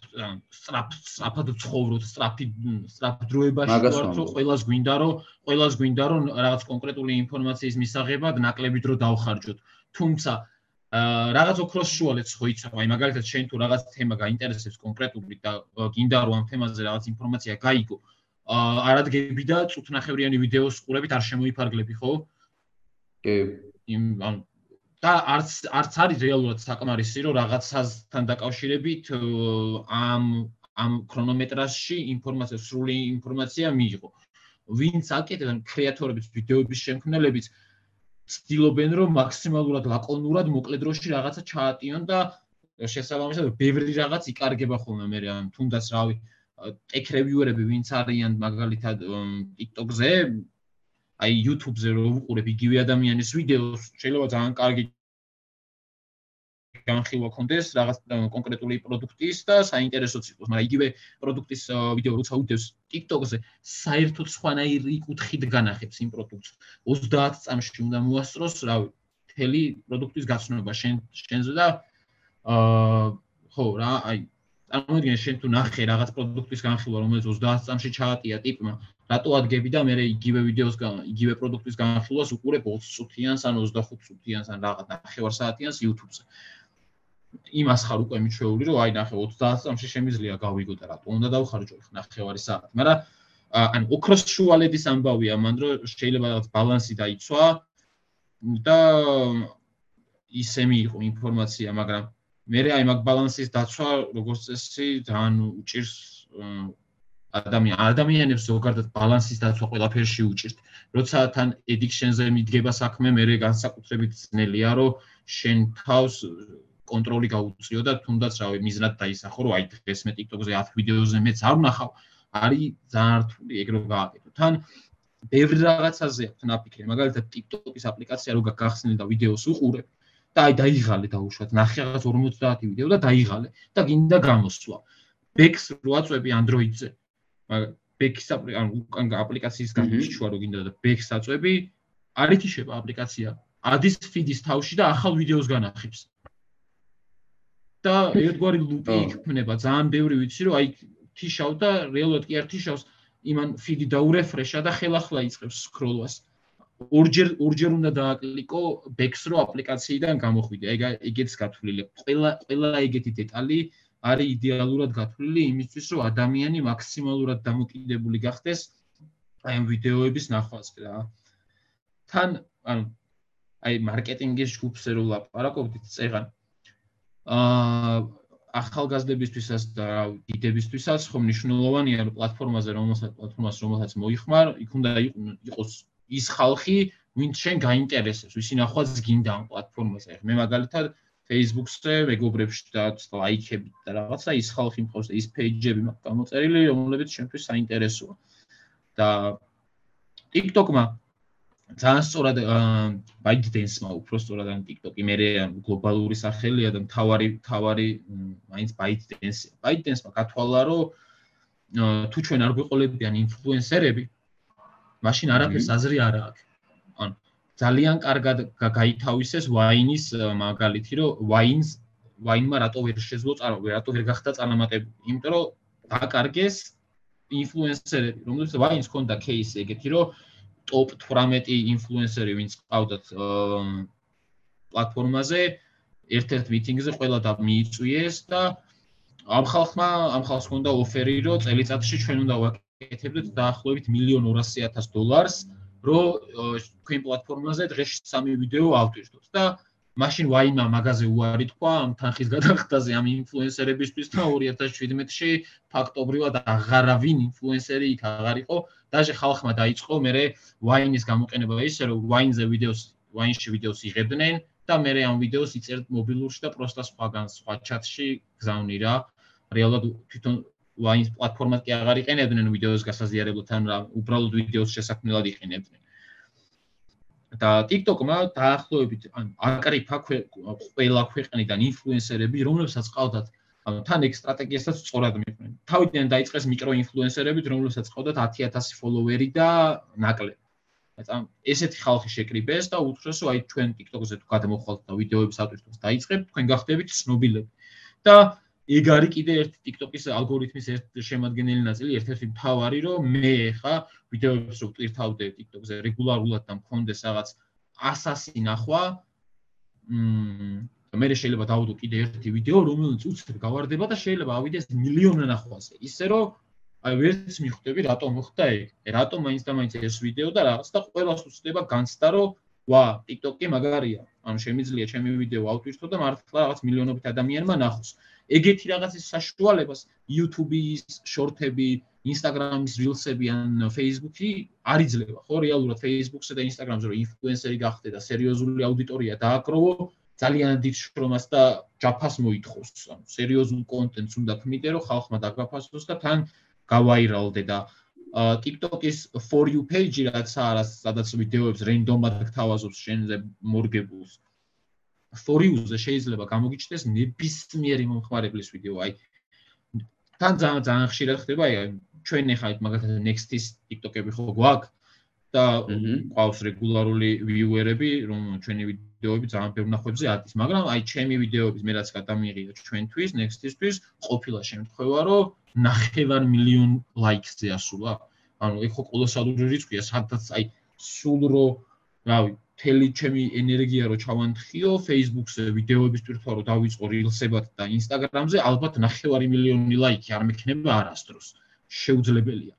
სტრაფ სტრაფად ცხოვრობთ სტრაფი სტრაფ დროებაში ვართ რომ ყოველას გვინდა რომ ყოველას გვინდა რომ რაღაც კონკრეტული ინფორმაციის მისაღებად ნაკლები დრო დავხარჯოთ. თუმცა რაღაც ოქროს შუალედს ხო იცავ აი მაგალითად შენ თუ რაღაც თემა გაინტერესებს კონკრეტული და გინდა რომ ამ თემაზე რაღაც ინფორმაცია გაიგო აა არადგები და წუთნახევრიანი ვიდეოს ყურებით არ შემოიფარგლები ხო? კი. იმ ანუ და არც არც არის რეალურად საკმარისი რომ რაღაცასთან დაკავშირებით ამ ამ ქრონომეტრაჟში ინფორმაცია სრული ინფორმაცია მიიღო. ვინც აკეთებს კრეატორების ვიდეოების შემქმნელებიც ცდილობენ რომ მაქსიმალურად ლაკონურად მოკლე დროში რაღაცა ჩაატიონ და შესაბამისად ბევრი რაღაც იკარგება ხოლმე მე რა თუნდაც რავი ტექ რევიუერები ვინც არიან მაგალითად TikTok-ზე აი YouTube-ზე რო უყურებ იგივე ადამიანის ვიდეოს, შეიძლება ძალიან კარგი განხილვა კონდეს რაღაც კონკრეტული პროდუქტის და საინტერესოც იყოს, მაგრამ იგივე პროდუქტის ვიდეო როცა უდევს TikTok-ზე, საერთოდ სხვანაირი კუთხით განახებს იმ პროდუქტს. 30 წამში უნდა მოასწროს, რავი, მთელი პროდუქტის გაცნობა შენ შენზე და აა ხო რა, აი წარმოიდგინე შენ თუ ნახე რაღაც პროდუქტის განხილვა, რომელიც 30 წამში ჩაატია ტიპმა, რატო ადგები და მე იგივე ვიდეოს იგივე პროდუქტის განხილვას უყურებ 20 წუთიანს ან 25 წუთიანს ან რაღაც ნახევარ საათიანს YouTube-ზე. იმას ხარ უკვე მიჩვეული, რომ აი ნახე 30 წამში შემიძლია გავიგო და რატო უნდა დავხარჯო ნახევარი საათი. მაგრამ ან ოქროს შუალედის ამბავია მან რომ შეიძლება რაღაც ბალანსი დაიცვა და ისე მიიღო ინფორმაცია, მაგრამ მე აი მაგ ბალანსის დაცვა როგორც წესი ძალიან უჭირს ადამიან ადამიანებს ზოგადად ბალანსის დაცვა ყველაფერში უჭირთ. როცა თან addiction-ზე მიდგება საქმე, მე განსაკუთრებით ძნელია, რომ შენ თავს კონტროლი გაუწიო და თუნდაც რავი მიზნად დაისახო, რომ აი დღეს მე TikTok-ზე 10 ვიდეოზე მეც არ ვნახავ, არის ძალიან რთული ეგ რო გააკეთო. თან ბევრი რაღაცაზე აქვს ნაფიქრი, მაგალითად TikTok-ის აპლიკაცია რო გახსნილ და ვიდეოს უყურებ, და აი დაიღალე დაუშვათ ნახე რაღაც 50 ვიდეო და დაიღალე და გინდა გამოსვლა ბექს რო აწვევი Android-ზე მაგრამ ბექის ანუ უკან აპლიკაციის გამიშვა რო გინდა და ბექს აწვევი არ ითიშება აპლიკაცია. ადის ფიდის თავში და ახალ ვიდეოს განახებს. და ერთგვარი ლუპი იქნება. ძალიან ბევრი ვიცი რომ აი თიშავ და რეალურად კი არ თიშავს იმან ფიდი დაურეფრეშა და ხელახლა იწყებს სკროლვას ორჯერ ორჯერ უნდა დააკლიკო ბექსრო აპლიკაციიდან გამოხვიდე. ეგ ეგეც გათვლილი. ყველა ყველა ეგეთი დეტალი არის იდეალურად გათვლილი იმისთვის, რომ ადამიანი მაქსიმალურად დამოკიდებული გახდეს აი ამ ვიდეოების ნახვაზე რა. თან ანუ აი მარკეტინგის ჯგუფზე რო ლაპარაკობდით წეღან. აა ახალგაზრდებისთვისაც და დიდებისთვისაც ხომ მნიშვნელოვანია რომ პლატფორმაზე რომელსაც პლატფორმას რომელსაც მოიხმარ, იქ უნდა იყოს ის ხალხი, ვინც შენ გაინტერესებს, ვისი ნახვაც გინდა ამ პლატფორმაზე. მე მაგალითად Facebook-ზე მეგობრებში და ლაიქები და რაღაცა ის ხალხი მყავს და ის პეიჯები მაქვს გამოწერილი, რომლებიც შენთვის საინტერესოა. და TikTok-მა ძალიან სწორად ByteDance-მა უფრო სწორად ან TikTok-ი მე გლობალური სახელია და თავარი თავარი მაინც ByteDance. ByteDance-მა გათვალა რომ თუ ჩვენ არ გვეყოლებიან ინფლუენსერები, მაშინ არაფერს აზრი არ აქვს. ძალიან კარგად გაითავისეს ვაინის მაგალითი, რომ ვაინს ვაინმა რატო ვერ შეძლო წარმოვე, რატო ვერ გახდა წარმატებული, იმიტომ რომ დაკარგეს ინფლუენსერები, რომლებიც ვაინს ჰქონდა кейსი ეგეთი, რომ ტოპ 18 ინფლუენსერი, ვინც ყავდათ პლატფორმაზე, ერთ-ერთ მიტინგზე ყველა და მიიწვიეს და ამ ხალხმა ამ ხალხს ჰქონდა ოფერი, რომ წელიწადში ჩვენ უნდა ვაკეთებდეთ დაახლოებით 1.2 მილიონი 200.000 დოლარს. რომ თქვენ პლატფორმაზე დღეში სამი ვიდეო ავტვირთოთ და მაშინ ვაიმა მაღაზე უარი თქვა ამ თანხის გადახდაზე ამ ინფლუენსერებისთვის და 2017-ში ფაქტობრივად აღარავინ ინფლუენსერი იქ აღარ იყო. დაჟე ხალხმა დაიწყო მე ვაინის გამოყენება ისე რომ ვაინზე ვიდეოს ვაინში ვიდეოს იღებდნენ და მე ამ ვიდეოს იწერთ მობილურში და პროსტა სხვაგან სხვა ჩატში გზავნი რა რეალურად თვითონ ვაინს პლატფორმას კი აღარ იყენებდნენ ვიდეოს გასაზიარებლად ან რა უბრალოდ ვიდეოს შესაქმნელად იყენებდნენ და TikTok-მა დაახლოებით ან აკრიფა ყველა ქვეყნიდან ინფლუენსერები, რომლებსაც ყავდათ თან ეგ სტრატეგიასაც სწორად მიყვნენ. თავიდან დაიწყეს მიკროინფლუენსერები, რომლებსაც ყავდათ 10000 ფოლოვერი და ნაკლები. აი ესეთი ხალხი შეკრიბეს და უთხრეს, აი ჩვენ TikTok-ზე თუ გადმოხვალთ და ვიდეოებს ავტვირთოთ, დაიწყებთ, თქვენ გახდებით ცნობილები. და ეგ არის კიდე ერთი TikTok-ის ალგორითმის ერთ შემადგენელი ნაწილი, ერთ-ერთი მთავარი, რომ მე ხა ვიდეოებს რო ვტვირთავდე TikTok-ზე რეგულარულად და მქონდეს რაღაც ასასი ნახვა, მმ და მე შეიძლება დავუდო კიდე ერთი ვიდეო, რომელიც უცებ გავარდება და შეიძლება ავიდეს მილიონი ნახვაზე. ისე რომ აი ვერც მიხვდები რატომ მოხდა ეგ? რატომ მაინც და მაინც ეს ვიდეო და რაღაც და ყველას უცდება განცდა რომ ვა, TikTok-ი მაგარია. ანუ შემიძლია ჩემი ვიდეო ავტვირთო და მართლა რაღაც მილიონობით ადამიანმა ნახოს. ეგეთი რაღაცის საშუალებას YouTube-ის შორტები, Instagram-ის rilsები ან Facebook-ი არ იძლევა, ხო? რეალურად Facebook-ზე და Instagram-ზე რომ ინფლუენსერი გახდე და სერიოზული აუდიტორია დააკროვო, ძალიან დიდ შრომას და ჯაფას მოითხოვს. ანუ სერიოზულ კონტენტს უნდა ქმნიდე, რომ ხალხმა დაგვაფასოს და თან გავაირალდე და TikTok-ის for you page-ი რაც არის, სადაც ვიდეოებს რენდომად გთავაზობს შენზე მორგებულს. You-ზე შეიძლება გამოგიჩნდეს ნებისმიერი მომხმარებლის ვიდეო, აი თან ძალიან ძალიან ხშირად ხდება, აი ჩვენ ახლა მაგალითად next-ის TikTok-ები ხო გვაქვს და ყავს რეგულარული viewer-ები, რომ ჩვენი ვიდეოები ძალიან ბევრ ნახვებზე ატის, მაგრამ აი ჩემი ვიდეოების მე რაც გადამიღია ჩვენთვის, next-ისთვის, ყოფილა შემთხვევა, რომ 9 მილიონ ლაიქზე ასულა. ანუ ეხო კოლოსალური რიცხვია, სადაც აი სულ რო რავი, მთელი ჩემი ენერგია რო ჩავანთხიო Facebook-ზე ვიდეოების ტვირთვა რო დავიწყო Reels-ებად და Instagram-ზე, ალბათ 9 მილიონი ლაიქი არ მექნება არასდროს. შეუძლებელია.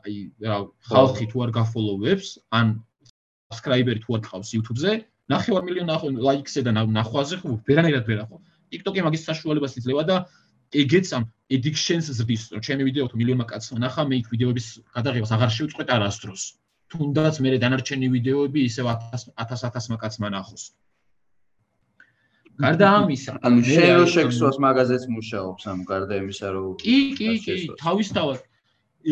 აი, რა, ხალხი თუ არ გაფოლოვებს, ან subscriber-ი თუ არ ყავს YouTube-ზე, 9 მილიონი ლაიქზე და ნახვაზე ხო ვერანაირად ვერ ახო. TikTok-ი მაგის საშუალებას იძლევა და ეგეც ამ addiction-ს ზრდის, რომ ჩემი ვიდეო თუ მილიონმა კაცმა ნახა, მე იქ ვიდეოების გადაღებას აღარ შევწყვეტ არასდროს. თუნდაც მე დანარჩენი ვიდეოები ისევ 1000 1000 მაკაცმა ნახოს. გარდა ამისა, ანუ შენ რო შექსვას მაღაზიას მუშაობს ამ გარდა იმისა რომ კი, კი, კი, თავისთავად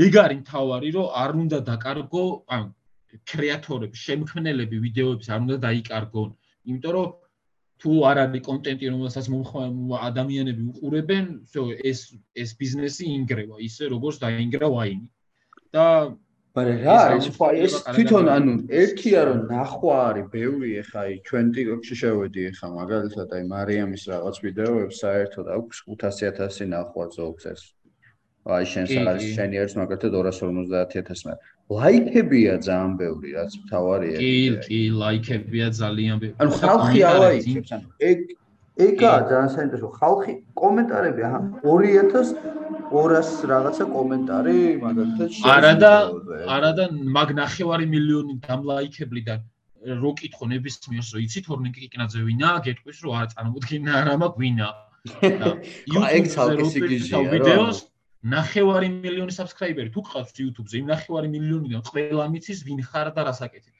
ეგ არის თავარი, რომ არ უნდა დაკარგო, ანუ კრეატორები, შემქმნელები ვიდეოების არ უნდა დაიკარგონ, იმიტომ რომ თუ არ არის კონტენტი, რომელსაც ადამიანები უყურებენ, ეს ეს ბიზნესი ინგრევა, ისე როგორც დაინგრა ვაინი. და მაგრამ რა არის? ხო ეს თვითონ ანუ ერთია რომ ნახვა არის ბევრი ეხა აი ჩვენ TikTok-ში შევედი ეხა მაგალითად აი მარიამის რაღაც ვიდეოებს საერთოდ აქვს 500000 ნახვა ზოგს. ეს აი შენს არის შენი არის მაგალითად 250000 მაგრამ ლაიქებია ძალიან ბევრი რაც თავარია კი კი ლაიქებია ძალიან ბევრი. ანუ ხალხი ალაიქებს ანუ ეგ ეგაა ძალიან საინტერესო ხალხი კომენტარები აჰა 2200 რაღაცა კომენტარი მაგალითად არა და არა და მაგ ნახევარი მილიონი დამლაიქებლიდან რო კითხო ნებისმიერს რომ იცით ორნიკი კიკნაძე ვინა გეტყვის რომ არა წარმოდგენა არა მაგ ვინა. და YouTube-ზე როუტერში ვიდეოს ნახევარი მილიონი subscriber-ი. თუ ყავს YouTube-ზე, იმ ნახევარი მილიონიდან ყველა მიცის ვინ ხარ და რას აკეთებ.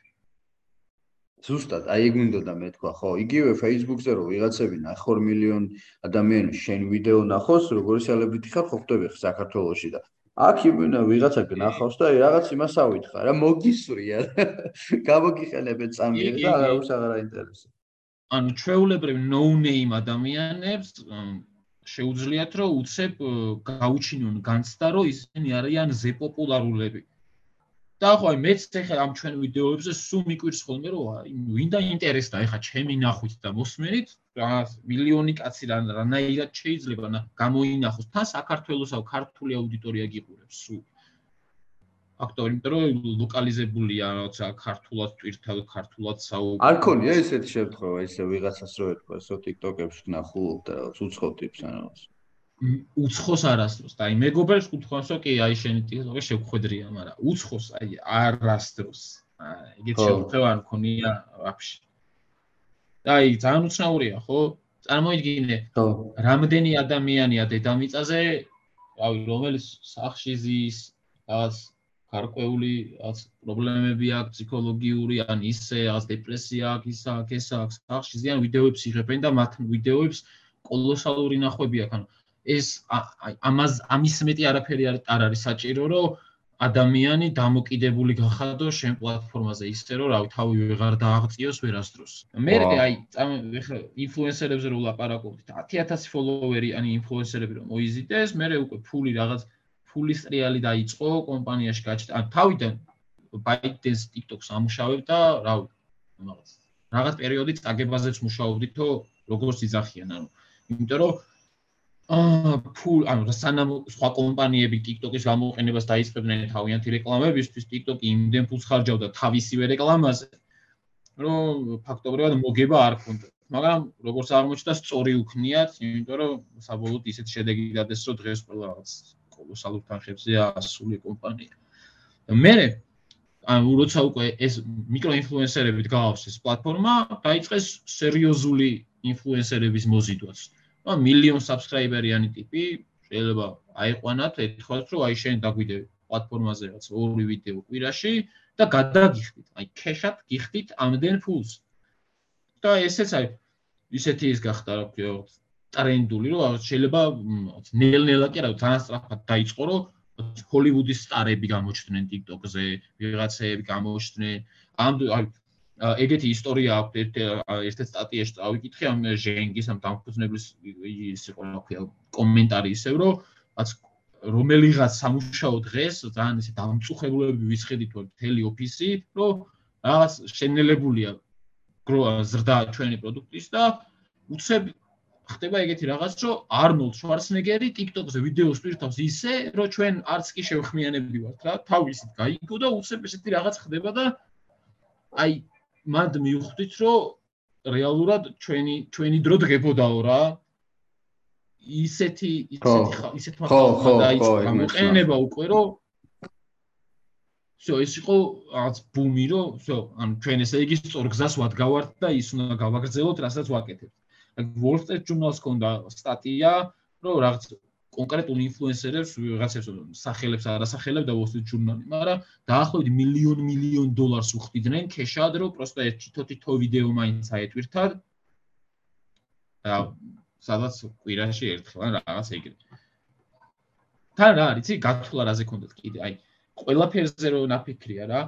ზუსტად, აი ეგ მინდოდა მე თქვა, ხო, იგივე Facebook-ზე რომ ვიღაცები ნახევარ მილიონ ადამიანი შენ ვიდეო ნახოს, როგორი სელებრიტი ხარ, ხო ხვდები ხ საქართველოში და აქ იმენა ვიღაცა გნახავს და რაღაც იმას ავითხრა რა მოგისვრია გამოგიხენებენ წამი და არავის აღარ აინტერესებს. ანუ ჩვეულებრივ no name ადამიანებს შეუძლიათ რომ უცებ გაუჩინონ განცდა რომ ისინი არიან ზე პოპულარულები და ხო აი მეც ეხლა ამ ჩვენ ვიდეოებზე სულ მიკვირს ხოლმე რომ აი ვინდა ინტერესდა ეხლა ჩემი ნახვით და მოსმენით რა მილიონი კაცი რა რანაირად შეიძლება და გამოინახოს თან საქართველოს აუ ქართული აუდიტორია გიყურებს სულ. ფაქტორი იმიტომ რომ ლოკალიზებულია რაღაცა ქართულად ტვირთად ქართულად საუბრობ არ ქონია ესეთი შემთხვევა ისე ვიღაცას რო ეთქვა სო TikTok-ებს ნახულობ და უცხო ტიპს ან რაღაც უცხოს არასდროს აი მეგობრებს გთხოვსო კი აი შენი ტიკტოკი შეგხვედრია მაგრამ უცხოს აი არასდროს. ეგეთ შეხვედრა არ მქონია ვაფშე. აი ძალიან უცნაურია ხო? წარმოიდგინე ხო. რამდენი ადამიანია დედამიწაზე აი რომელიც სახში ზის რაღაც გარკვეული რაღაც პრობლემები აქვს ფსიქოლოგიური ან ისე რაღაც დეპრესია აქვს ისა ესა აქვს სახში ზიან ვიდეოებს იღებენ და მათ ვიდეოებს კოლოსალური ნახვები აქვს. ანუ ეს ამას ამის მეტი არაფერი არ არის საჭირო, რომ ადამიანი დამოკიდებული გახადო შენ პლატფორმაზე ისე რომ რავი თავი ვეღარ დააღწიოს ვერასდროს. მე აი ეხლა ინფლუენსერებზე რო ლაპარაკობთ 10000 ფოლოვერი ან ინფლუენსერები რომ მოიზიდეს, მე უკვე ფული რაღაც ფულის ტრიალი დაიწყო კომპანიაში გაჩნდა. ან თავიდან ბაიტენს TikTok-ს ამუშავებ და რავი რაღაც რაღაც პერიოდი წაგებაზეც მუშაობდითო როგორც იძახიან, ანუ იმიტომ რომ აა ფულ ანუ სანამ სხვა კომპანიები TikTok-ის გამოყენებას დაიწყებდნენ თავიანთი რეკლამებისთვის, TikTok-ი იმდენ ფულს ხარჯავდა თავისივე რეკლამაზე, რომ ფაქტობრივად მოგება არ ქონდა. მაგრამ როგორც აღმოჩნდა, სწორი უქნიათ, იმიტომ რომ საბოლოოდ ისეთ შედეგი დადეს, რომ დღეს ყველა რაღაც კოლოსალურ თანხებზე ასული კომპანია. მე ანუ როცა უკვე ეს მიკროინფლუენსერები დგავს ეს პლატფორმა, დაიწყეს სერიოზული ინფლუენსერების მოზიდვაც. და მილიონ subscriber-იანი ტიპი შეიძლება აიყვანათ, ეთქვათ, რომ აი შენ დაგვიდე პლატფორმაზე რაც ორი ვიდეო კვირაში და გადაგიხდით, აი ქეშად გიხდით ამდენ ფულს. და ესეც აი ისეთი ის გახდა, რა ვთქვი, ტრენდული, რომ შეიძლება ნელ-ნელა კი რა ძალიან სწრაფად დაიწყო, რომ ჰოლივუდის სტარები გამოჩნდნენ TikTok-ზე, ვიღაცები გამოჩნდნენ. ამ აი ეგეთი ისტორია აქვს ერთ ერთ სტატიაში წავიკითხე ამ ჟენგის ამ დამფუძნებლის ის იყო რა ქვია კომენტარი ისევ რომ რაც რომელიღაც სამუშაო დღეს ძალიან ისე დამწუხებულები ვისხედით որ მთელი ოფისი რომ რაღაც შენელებულია ზრდა ჩვენი პროდუქტის და უცებ ხდება ეგეთი რაღაც რომ არნოლდ შვარცნეგერი TikTok-ზე ვიდეოს პირთავს ისე რომ ჩვენ არც კი შევხმიანებდი ვართ რა თავისით გაიგო და უცებ ესეთი რაღაც ხდება და აი მანდ მივხვდით, რომ რეალურად ჩვენი ჩვენი დრო დგებოდაო რა. ისეთი ისეთი ისეთ მაგალითად დაიწყო გამოყენება უკვე რომ всё, ის იყო რაღაც ბუმი, რომ всё, ან ჩვენ ესე იგი სწორ გზას ვადგავართ და ის უნდა გავაგრძელოთ, რასაც ვაკეთებთ. Wall Street Journal-ს კონდა სტატია, რომ რაღაც კონკრეტულ ინფლუენსერებს ვიღაცებს სახელებს არასახელებ და ვოსტით ჟურნალი, მაგრამ დაახლოებით მილიონ მილიონ დოლარს უხდიდნენ ქეშად, რომ პროსტა ერთ თითო-თითო ვიდეო მაინც აეტვირთად. და სადაც კვირაში ერთხელ ან რაღაც ეგრე. თან რა არის, იცი, გათვლა რაზე კონდეთ კიდე, აი, ყველაფერზე რო ნაფიქრია რა,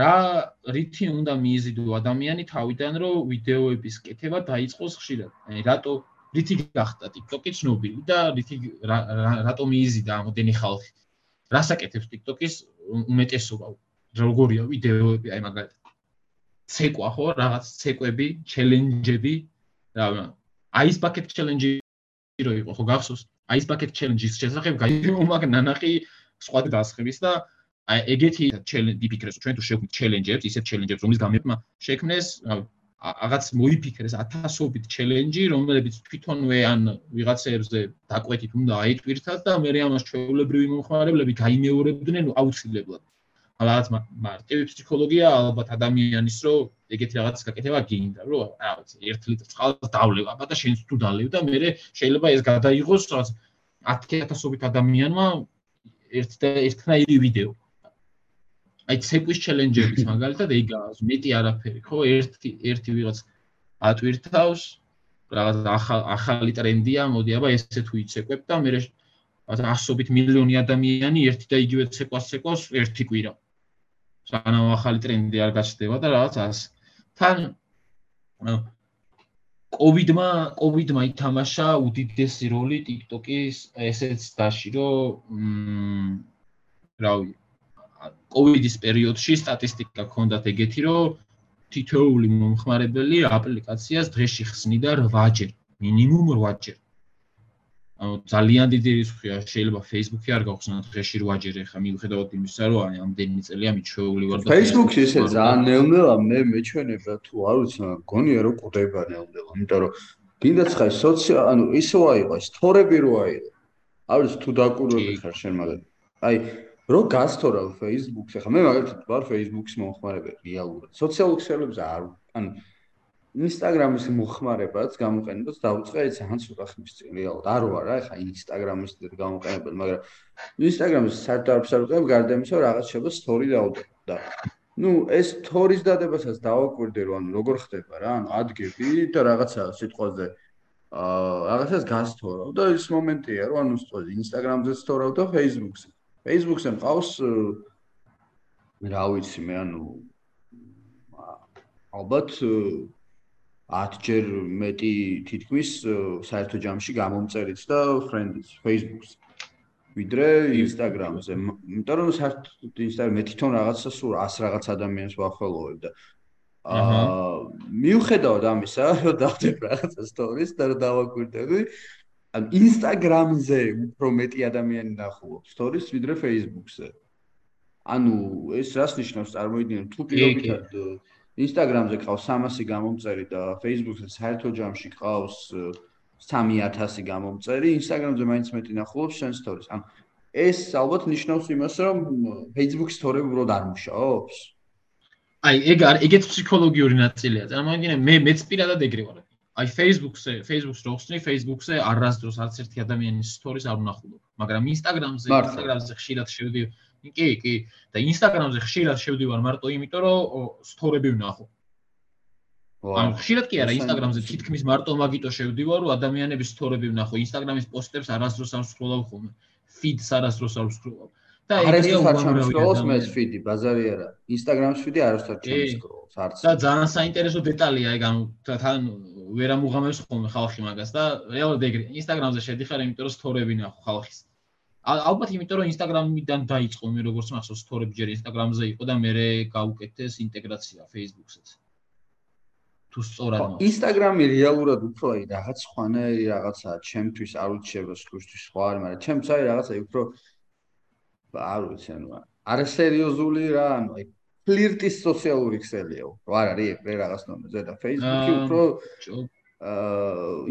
რა რითი უნდა მიიზიდო ადამიანი თავიდან რომ ვიდეოების კეთება დაიწყოს ხშირად. აი, რატო რითი გახდა TikTok-ი ცნობილი და რითი რატომ იიზიდა ამოდენი ხალხი. რას აკეთებს TikTok-ის უმეტესობა? როგორია ვიდეოები, აი მაგალითად. ცეკვა ხო, რაღაც ცეკვები, ჩელენჯები, რა აის ბაკეტ ჩელენჯი რო იყო, ხო გახსოვს? აის ბაკეტ ჩელენჯის შესახებ გაიგო მაგ ნანახი სხვა დასხების და აი ეგეთი ჩელენჯი ფიქრეს, ჩვენ თუ შევქმნით ჩელენჯებს, ისეთ ჩელენჯებს, რომლის გამებმა შექმნეს, რა რაღაც მოიფიქრეს ათასობით ჩელენჯი, რომლებიც თვითონვე ან ვიღაცებზე დაკვეთით უნდა აიტვირთათ და მე ამას ჩვეულებრივი მომხმარებლები გაიმეორებდნენ აუცილებლად. ალბათ მარტივი ფსიქოლოგია ალბათ ადამიანის რო ეგეთი რაღაც გაკეთება გინდა რომ რა ვიცი 1 ლიტრი წყალს დავლევ აბა და შენც თუ დალევ და მე შეიძლება ეს გადაიღოს რაღაც 10000ობით ადამიანმა ერთ და ერთნაირი ვიდეო აი ცეკვის ჩელენჯებით მაგალითად ეგაა მეტი არაფერი ხო? ერთი ერთი ვიღაც ატვირთავს რაღაც ახალი ტრენდია მოდი აბა ესე თუ იცეკვებ და მე ასობით მილიონი ადამიანი ერთი და იგივე ცეკვას ცეკვას ერთი კვირა. სანამ ახალი ტრენდი არ გაჩნდება და რაღაც ას. თან კოვიდმა კოვიდმა ითამაშა უდიდესი როლი TikTok-ის ესეც დაში რომ რავი კოვიდის პერიოდში სტატისტიკა ქონდათ ეგეთი რომ თითოეული მომხმარებელი აპლიკაციას დღეში ხსნიდა 8ჯერ მინიმუმ 8ჯერ ანუ ძალიან დიდი რისკია შეიძლება Facebook-ი არ გავხსნათ დღეში 8ჯერ ახლა მიუხედავად იმისა რომ აი ამდენი წელია მიჩვეული ვარ და Facebook-ი ესე ძალიან ნეუნელა მე მეჩვენება თუ არ ვიცი გონია რომ ყვდება ნეუნელა იმიტომ რომ გინდაც ხაი სოციალ ანუ ისო აიყო სტორები რო აიყო არ ვიცი თუ დაკურვები ხარ შენ მაგალითად აი რო გასთორალ Facebook-ს ახლა მე მაგალითად ვარ Facebook-ის მომხმარებელი რეალურად. სოციალურ ქსელებზე არ ანუ ინსტაგრამის მოხმარებაც გამოყენებას დაუწყე ძალიან ცოტა ხნის წინ რეალურად. არ ვარ რა ეხა ინსტაგრამის გამოყენებელი მაგრამ ინსტაგრამის საერთოდ არ ვსარუყებ გარდა იმისა რომ რაღაც შეიძლება სტორი დაუდო და ну ეს სტორის დადებასაც დავაკვირდე რომ ანუ როგორ ხდება რა ანუ ადგები და რაღაცა სიტყვაზე აა რაღაცას გასთორავ და ეს მომენტია რომ ანუ სწორი ინსტაგრამზე სტორავ და ფეისბუქზე ფეისბუქზე მყავს რა ვიცი მე ანუ ალბათ 10ჯერ მეტი თითქმის საერთო ჯამში გამომწერიც და ფრენდიც Facebook-ს ვიდრე Instagram-ზე. იმიტომ რომ საერთოდ Instagram-ი თვითონ რაღაცა სულ 100 რაღაც ადამიანს ვახველოვებ და აა მიუხედავად ამისა, რომ დავდებ რაღაცა stories და დავაკვირდები, ან Instagram-ზე უფრო მეტი ადამიანი ნახულობს stories ვიდრე Facebook-ზე. ანუ ეს რას ნიშნავს წარმოიდგინე თუ პირობითად Instagram-ზე ყავს 300 გამომწერი და Facebook-ზე საერთო ჯამში ყავს 3000 გამომწერი, Instagram-ზე მაინც მეტი ნახულობს შენ stories. ან ეს ალბათ ნიშნავს იმას, რომ Facebook-ის story-ები უბრალოდ არ მუშაობს. აი, ეგ არ ეგეთ ფსიქოლოგიური ნაწილია. წარმოიდგინე, მე მეც პირადად ეგრე ვარ. აი, Facebook-ზე, Facebook-ს რო ხსნი, Facebook-ზე არასდროს არც ერთი ადამიანის stories არ ვნახულობ, მაგრამ Instagram-ზე, Instagram-ზე ხშირად შევდივარ კი, კი. და Instagram-ზე ხშირად შევდივარ მარტო იმიტომ, რომ სტორები ვნახო. ანუ ხშირად კი არა, Instagram-ზე თითქმის მარტო მაგიტო შევდივარ, რომ ადამიანების სტორები ვნახო. Instagram-ის პოსტებს არასდროს არ ვსკროლავ ხოლმე. feed-ს არასდროს არ ვსკროლავ. და ეგრეა უამრავი მე feed-ი, ბაზარი არა. Instagram-ის feed-ი არასდროს ჩემსკროლს, არც. და ძალიან საინტერესო დეტალია ეგ, ანუ თან ვერ ამუღამებს ხოლმე ხალხი მაგას და რეალურად ეგრე. Instagram-ზე შედიხარ, იმიტომ რომ სტორები ვნახო ხალხის. ალბათ იმიტომ რომ Instagram-დან დაიწყო მე როგორც მახსოვს სტორები ჯერ Instagram-ზე იყო და მე გავუკეთეს ინტეგრაცია Facebook-საც. თუ სწორად მო Instagram-ი რეალურად უფრო აი რაღაც ხვანაერი რაღაცაა ჩემთვის არ უჩება სხვისთვის სხვა არ მაგრამ ჩემს აი რაღაცა უფრო არ ვიცი ანუ არასერიოზული რა ანუ აი ფლირტის სოციალური ქსელიაო რა არის ეგ რაღაც ნომერზე და Facebook-ი უფრო აა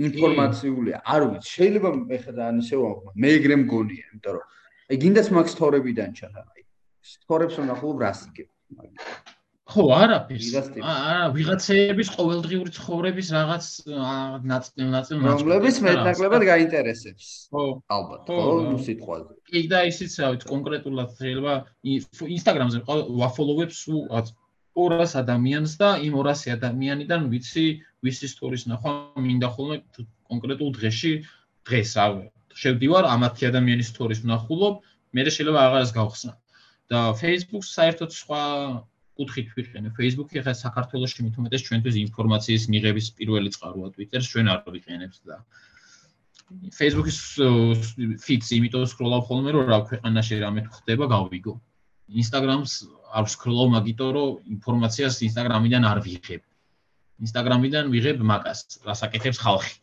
ინფორმაციული არ ვიცი შეიძლება მე ხედა ან ისე ვამბობ მე ეგრე მგონია იმიტომ რომ აი გინდას მაგ სტორებიდან ჩათა აი სტორებს რომ ნახულობ რას იგებ ხო არაფერს. არა ვიღაცების ყოველდღიური ცხოვრების რაღაც ნაწილ ნაწილ რომლებიც მეტნაკლებად გაინტერესებს ხო ალბათ ხო ნუ სიტყვაზე. კი და ისიც რა ვიცი კონკრეტულად შეიძლება ინსტაგრამზე ვაფოლოვებს 200 ადამიანს და იმ 200 ადამიანიდან ვიცი ვისი სტორის ნახვა მინდა ხოლმე კონკრეტულ დღეში დღეს ავე. შევდივარ ამ 10 ადამიანის სტორის ვნახულობ მე შეიძლება აღარას გავხსნა. და Facebook-ს საერთოდ სხვა კუთხით ვიყენე Facebook-ი ხა საქართველოს მით უმეტეს ჩვენთვის ინფორმაციის მიღების პირველი წყაროა Twitter-ს ჩვენ არ ვიყენებთ და Facebook-ის feed-ს იმიტომ სკროლავ ხოლმე რომ რა ქვეყანაში რამე ხდება გავიგო Instagram-ს არ ვსკროლავ მაგიტო რომ ინფორმაციას Instagram-იდან არ ვიღებ. Instagram-იდან ვიღებ მაგას, რასაკეთებს ხალხი.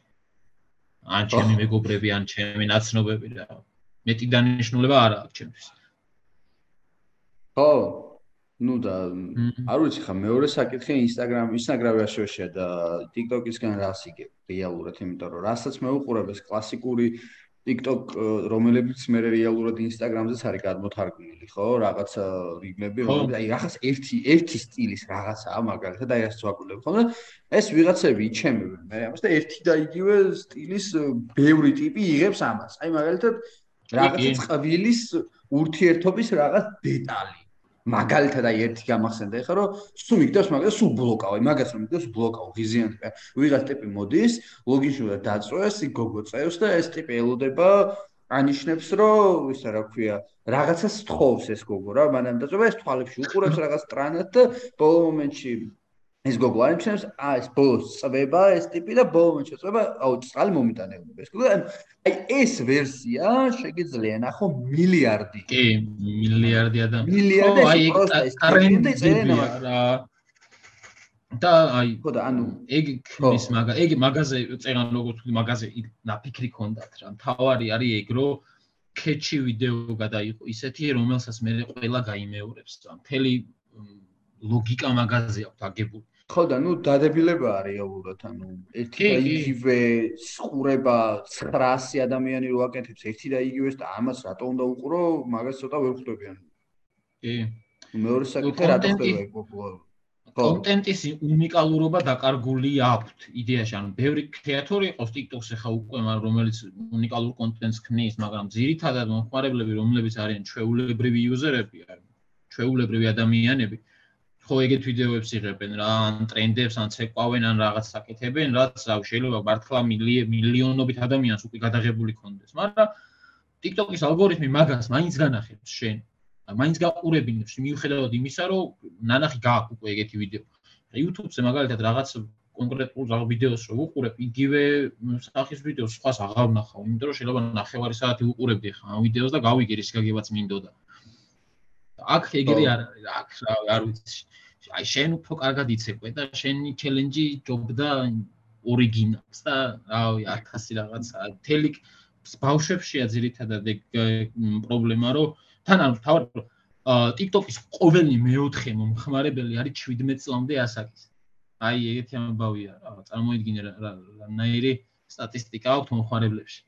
ან ჩემი მეგობრები, ან ჩემი ნაცნობები და მეტი დანიშნულება არ აქვს ჩემთვის. ხო. ну да, არ ვიცი ხა მეორე საკითხი Instagram, Instagram-ი აშოშია და TikTok-ისგან რას იგებ რეალურად, იმიტომ რომ რასაც მე უყურებ ეს კლასიკური TikTok რომელებიც მე რეალურად Instagram-ზეც არის გადმოთარგმნილი, ხო? რაღაცა რიგები, რომელიც აი რაღაც ერთი ერთი სტილის რაღაცაა, მაგალითად, აი ასე ვაკულებ, ხო? და ეს ვიღაცები იჩემებენ მე ამას და ერთი და იგივე სტილის ბევრი ტიპი იღებს ამას. აი მაგალითად რაღაცა წყვილის ურთიერთობის რაღაც დეტალი. მაგალითად აი ერთი გამახსენდა ეხლა რომ სულ მიგდავს მაგას სულ ბლოკავ აი მაგას რომ მიგდავს ბლოკავ ღიზიანტი ვიღაც ტიპი მოდის ლოგინში უნდა დაწვეს იქ გოგო წევს და ეს ტიპი ელოდება ანიშნებს რომ ისა რა ქვია რაღაცას თხოვს ეს გოგო რა მანამ დაწვა ეს თვალებში უყურებს რაღაც ტრანად და ბოლო მომენტში ეს გოგო არ იმჩნევს, აა ეს ბოლოს წვება ეს ტიპი და ბოლოს მომენტში წვება, აუ წყალი მომიტანეულება. ეს გოგო აი ეს ვერსია შეგიძლია ნახო მილიარდი. კი, მილიარდი ადამიანი. მილიარდი აი ეს ტრენდი წერენა რა. და აი ხო და ანუ ეგ ის მაგა ეგ მაგაზე წერან როგორც ვთქვი მაგაზე ნაფიქრი ქონდათ რა. თავარი არის ეგ რომ კეჩი ვიდეო გადაიყო ისეთი რომელსაც მე ყველა გაიმეორებს. მთელი ლოგიკა მაგაზე აქვს აგებული. ხო და ნუ დადებილებაა რეალურად ანუ ერთი და იგივე სხურება 900 ადამიანი რო აკეთებს ერთი და იგივეს და ამას რატო უნდა უყურო მაგას ცოტა ვერ ხვდებიან. კი. მეორე საკითხი რატო ხდება პოპულარული კონტენტის უნიკალურობა დაკარგული აქვს იდეაში ანუ ბევრი კრეატორი იყოს TikTok-ს ახლა უკვე რომელიც უნიკალურ კონტენტს ქმნის მაგრამ ძირითადად მომხმარებლები რომლებიც არიან ჩვეულებრივი იუზერები ან ჩვეულებრივი ადამიანები ხო ეგეთ ვიდეოებს იღებენ რა ან ტრენდებს ან ცეკვავენ ან რაღაც საკეთებენ რაც რა შეიძლება მართლა მილიონობით ადამიანს უკვე გადაღებული კონდეს მაგრამ TikTok-ის ალგორითმი მაგას მაინც განახებს შენ. მაინც გაყურებინებს მიუხედავად იმისა რომ ნანახი გააქვს უკვე ეგეთი ვიდეო. YouTube-ზე მაგალითად რაღაც კონკრეტულ რაღაც ვიდეოს რო უყურებ იგივე სახის ვიდეოს სხვას აღარ ვნახავ იმიტომ რომ შეიძლება ნახევარი საათი უყურებდი ხა ამ ვიდეოს და გავიგე რის გაგებაც მინდოდა. აქ ეგრე არ არის აქ რა არ ვიცი აი შენ უფრო კარგად იცეკვე და შენი ჩელენჯი ჯობდა ორიგინალს და რავი 1000 რაღაცა თელი ბავშვებშია ძირითადად ეგ პრობლემა რომ თან არ თავად TikTok-ის ყოველი მეოთხე მომხმარებელი არის 17 წლამდე ასაკის აი ეგეთი ამბავია რა წარმოიდგინე რანაირი სტატისტიკა აქვს მომხმარებლებში.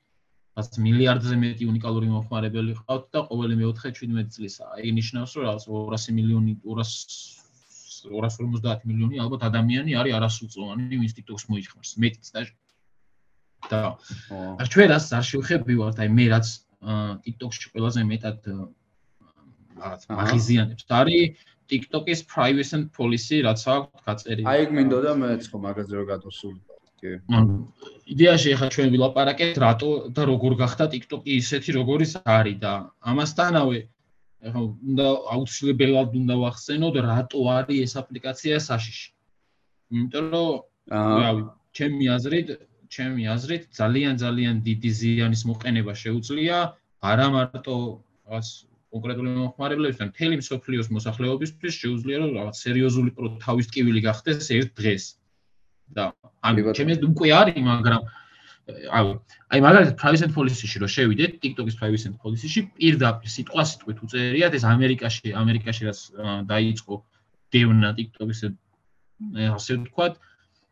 რაც მილიარდზე მეტი უნიკალური მომხმარებელი ყავთ და ყოველი მეოთხე 17 წლისა. აი ნიშნავს რომ რაღაც 200 მილიონი 200 250 მილიონი ალბათ ადამიანი არის არასრულწლოვანი ინსტიტუტს მოიხმარს მეტიც და და აა ჩვენ რას არ შევხებივართ აი მე რაც TikTok-ში ყველაზე მეტად რაღაც აღიზიანებს. არის TikTok-ის privacy and policy რაც აქვს გაწერილი აი ეგ მინდოდა მეც ხო მაგაზე რომ გადოსულიყო კი. იდეაში ახლა ჩვენ ვილაპარაკეთ რატო და როგორ გახდა TikTok-ი ისეთი როგორიც არის და ამასთანავე უნდა აუცილებლად უნდა ვახსენოთ რატო არის ეს აპლიკაცია საშიში. იმიტომ რომ რავი, ჩემი აზრით, ჩემი აზრით ძალიან ძალიან დიდი ზიანის მოყენება შეუძლია არა მარტო რაღაც კონკრეტული მომხმარებლების, მაგრამ მთელი მსოფლიოს მოსახლეობისთვის შეუძლია რომ რაღაც სერიოზული თავის ტკივილი გახდეს ერთ დღეს. და ამ ჩემს უკვე არის, მაგრამ აი აი მაგალითად privacy policy-ში რო შევიდეთ TikTok-ის privacy policy-ში პირდაპირ სიტყვა სიტყვით უწერიათ ეს ამერიკაში ამერიკაში რაც დაიწყო დევნა TikTok-ის ასე ვთქვათ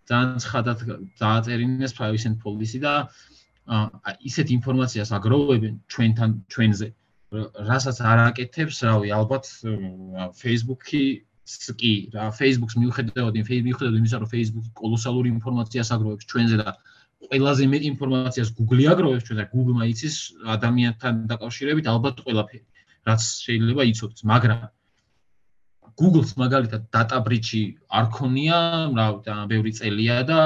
ძალიან ცხადად დააწერინეს privacy policy და ისეთ ინფორმაციას აგროვებენ ჩვენთან ჩვენზე. რასაც არ აკეთებს რავი ალბათ Facebook-ი კი რა Facebook-ს მიუხედავად იმ მიუხედავად იმისა რომ Facebook-ი კოლოსალური ინფორმაციას აგროვებს ჩვენზე და ყველაზე მეტ ინფორმაციას Google-ი აგროვებს ჩვენ და Google-მა იცის ადამიანთან დაკავშირებით ალბათ ყველაფერი, რაც შეიძლება იცოდეს, მაგრამ Google-ს მაგალითად data breach-ი არ ქონია, რა და ბევრი წელია და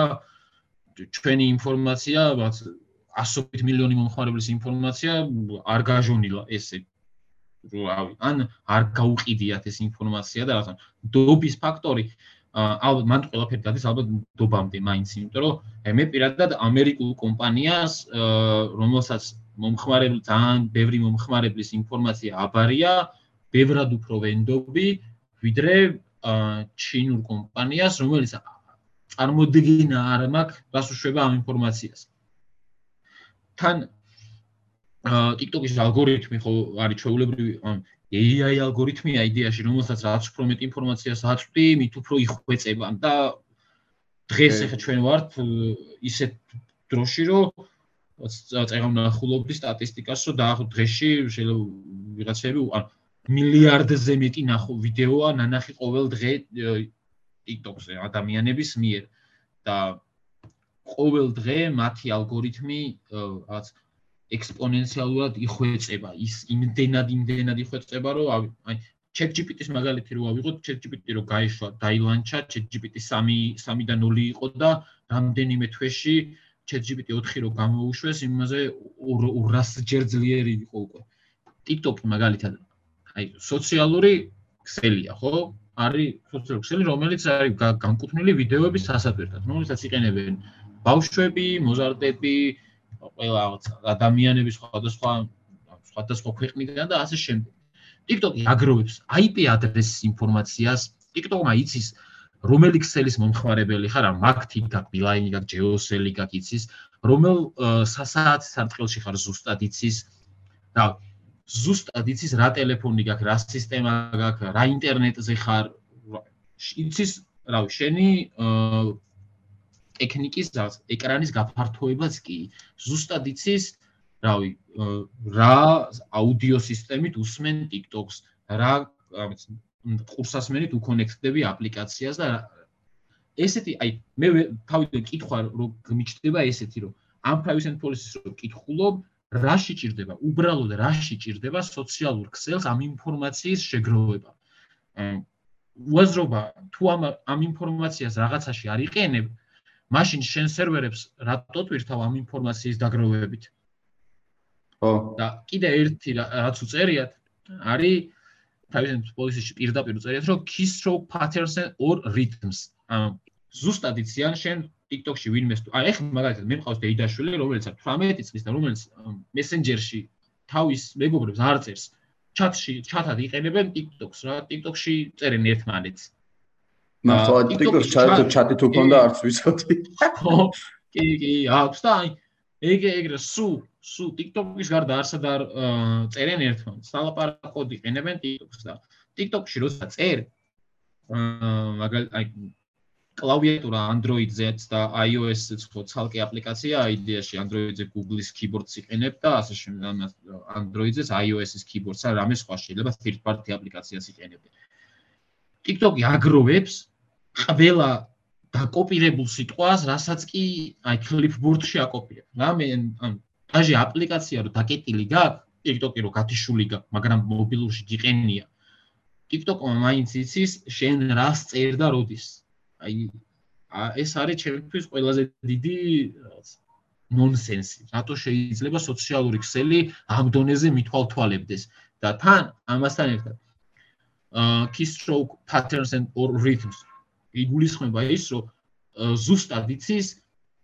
ჩვენი ინფორმაცია, რაც ასობით მილიონი მომხმარებლის ინფორმაცია არ გაჟონილა ესე რავი ან არ გაუყიდიათ ეს ინფორმაცია და რაღაცა დობის ფაქტორი ალბათ მან ყველაფერი დადის ალბათ დობამდე მაინც იმიტომ რომ მე პირადად ამერიკულ კომპანიას რომელსაც მომხმარებლ ძალიან ბევრი მომხმარებლის ინფორმაცია აბარია ბევრად უფრო ვენდობი ვიდრე ჩინურ კომპანიას რომელიც წარმოდგენა არ მაქვს რას უშვება ამ ინფორმაციას. თან TikTok-ის ალგორითმი ხო არის ჩვეულებრივი AI ალგორითმია იდეაში, რომელსაც რაც უფრო მეტ ინფორმაციას აწვდი, მით უფრო იხვეწება. და დღეს ახლა ჩვენ ვართ ისეთ დროში, რომ წეგამნახულობდი სტატისტიკას, რომ დაახლოებით დღეში შეიძლება ვიღაცები ან მილიარდზე მეტი ნახო ვიდეოა ნანახი ყოველ დღე TikTok-ზე ადამიანების მიერ. და ყოველ დღე მათი ალგორითმი რაღაც ექსპონენციალურად იხვეწება. ის იმდენად იმდენად იხვეწება რომ აი ChatGPT-ს მაგალითი რო ავიღოთ ChatGPT რო გაიშვა დაილანჩა ChatGPT 3 3 და 0 იყო და რამდენიმე თვეში ChatGPT 4 რო გამოუშვეს იმაზე 200 ჯერ ძლიერი იყო უკვე. TikTok-ი მაგალითად აი სოციალური ქსელია ხო? არის სოციალური ქსელი რომელიც არის განკუთვნილი ვიდეოების სასატვირთად რომელსაც იყენებენ ბავშვები მოზარდები ყველა ადამიანები სხვადასხვა სხვადასხვა ქვეყნიდან და ასე შემდეგ TikTok-ი აგროვებს IP ადრესის ინფორმაციას TikTok-მა იცის რომელი ქსელის მომხმარებელი ხარ ან მაგთი გაკ ბილაინი გაკ ჯეოსელი გაკ იცის რომელ სასაათ სარტყელში ხარ ზუსტად იცის და ზუსტად იცის რა ტელეფონი გაქვს, რა სისტემა გაქვს, რა ინტერნეტზე ხარ. იცის, რავი, შენი ტექნიკის ეკრანის გაფართოებაც კი ზუსტად იცის, რავი, რა აუდიო სისტემით usmen TikTok-ს, რა ყურსასმენით უკონექტდები აპლიკაციას და ესეთი, აი, მე თავიდან კითხვა რომ გმიჩდება ესეთი, რომ ამ privacy policy-ს რო კითხულობ, რაში ჭირდება? უბრალოდ რაში ჭირდება სოციალურ ქსელს ამ ინფორმაციის შეგროვება? უაზრობა თუ ამ ამ ინფორმაციას რაღაცაში არ იყენებ, მაშინ შენ სერვერებს რატო twirთავ ამ ინფორმაციის დაგროვებით? ხო. და კიდე ერთი რაც უწერიათ, არის privacy policy-ში პირდაპირ უწერიათ, რომ keystroke patterns or rhythms. ამ ზუსტად იციან შენ TikTok-ში ვინმეს თუ აი ახლა მაგალითად მე მყავს დეიდაშვილი რომელიც 18 წლის და რომელიც Messenger-ში თავის მეგობრებს არ წერს ჩატში ჩატად იყენებენ TikTok-ს რა TikTok-ში წერენ ერთმანეთს მართლა TikTok-ს ჩატი ჩატი თუ ქონდა არც ვიცოდი ხო კი კი აქვს და აი ეგ ეგრე სუ სუ TikTok-ის გარდა არსად არ წერენ ერთმანეთს სალაპარაკოდ იყენებენ TikTok-ს და TikTok-ში როცა წერ აა მაგალითად აი კლავიატურა Android-ზეც და iOS-ზეც ხო ცალკე აპლიკაცია idea-ში Android-ზე Google-ის keyboard-ს იყენებ და ასე შემდეგ Android-ზეც iOS-ის keyboard-ს ან რამე სხვა შეიძლება third party აპლიკაციას იყენებდე. TikTok-ი აგროვებს ყველა დაკოპირებულ სიტყვას, რასაც კი აი clipboard-ში აკოპირებ. რამე ან დაჟე აპლიკაცია რო დაკეტილი გაქვს, TikTok-ი რო გათიშული გაქვს, მაგრამ მობილურში გიყენია. TikTok-მა მაინც იცის შენ რას წერ და როდის. აი ეს არის ჩემთვის ყველაზე დიდი რაღაც ნონსენსი. რატო შეიძლება სოციალური ქსელი ამ დონეზე მithვალთვალებდეს და თან ამასთან ერთად keystroke patterns and or rhythms იგულისხმება ის, რომ ზუსტად იცის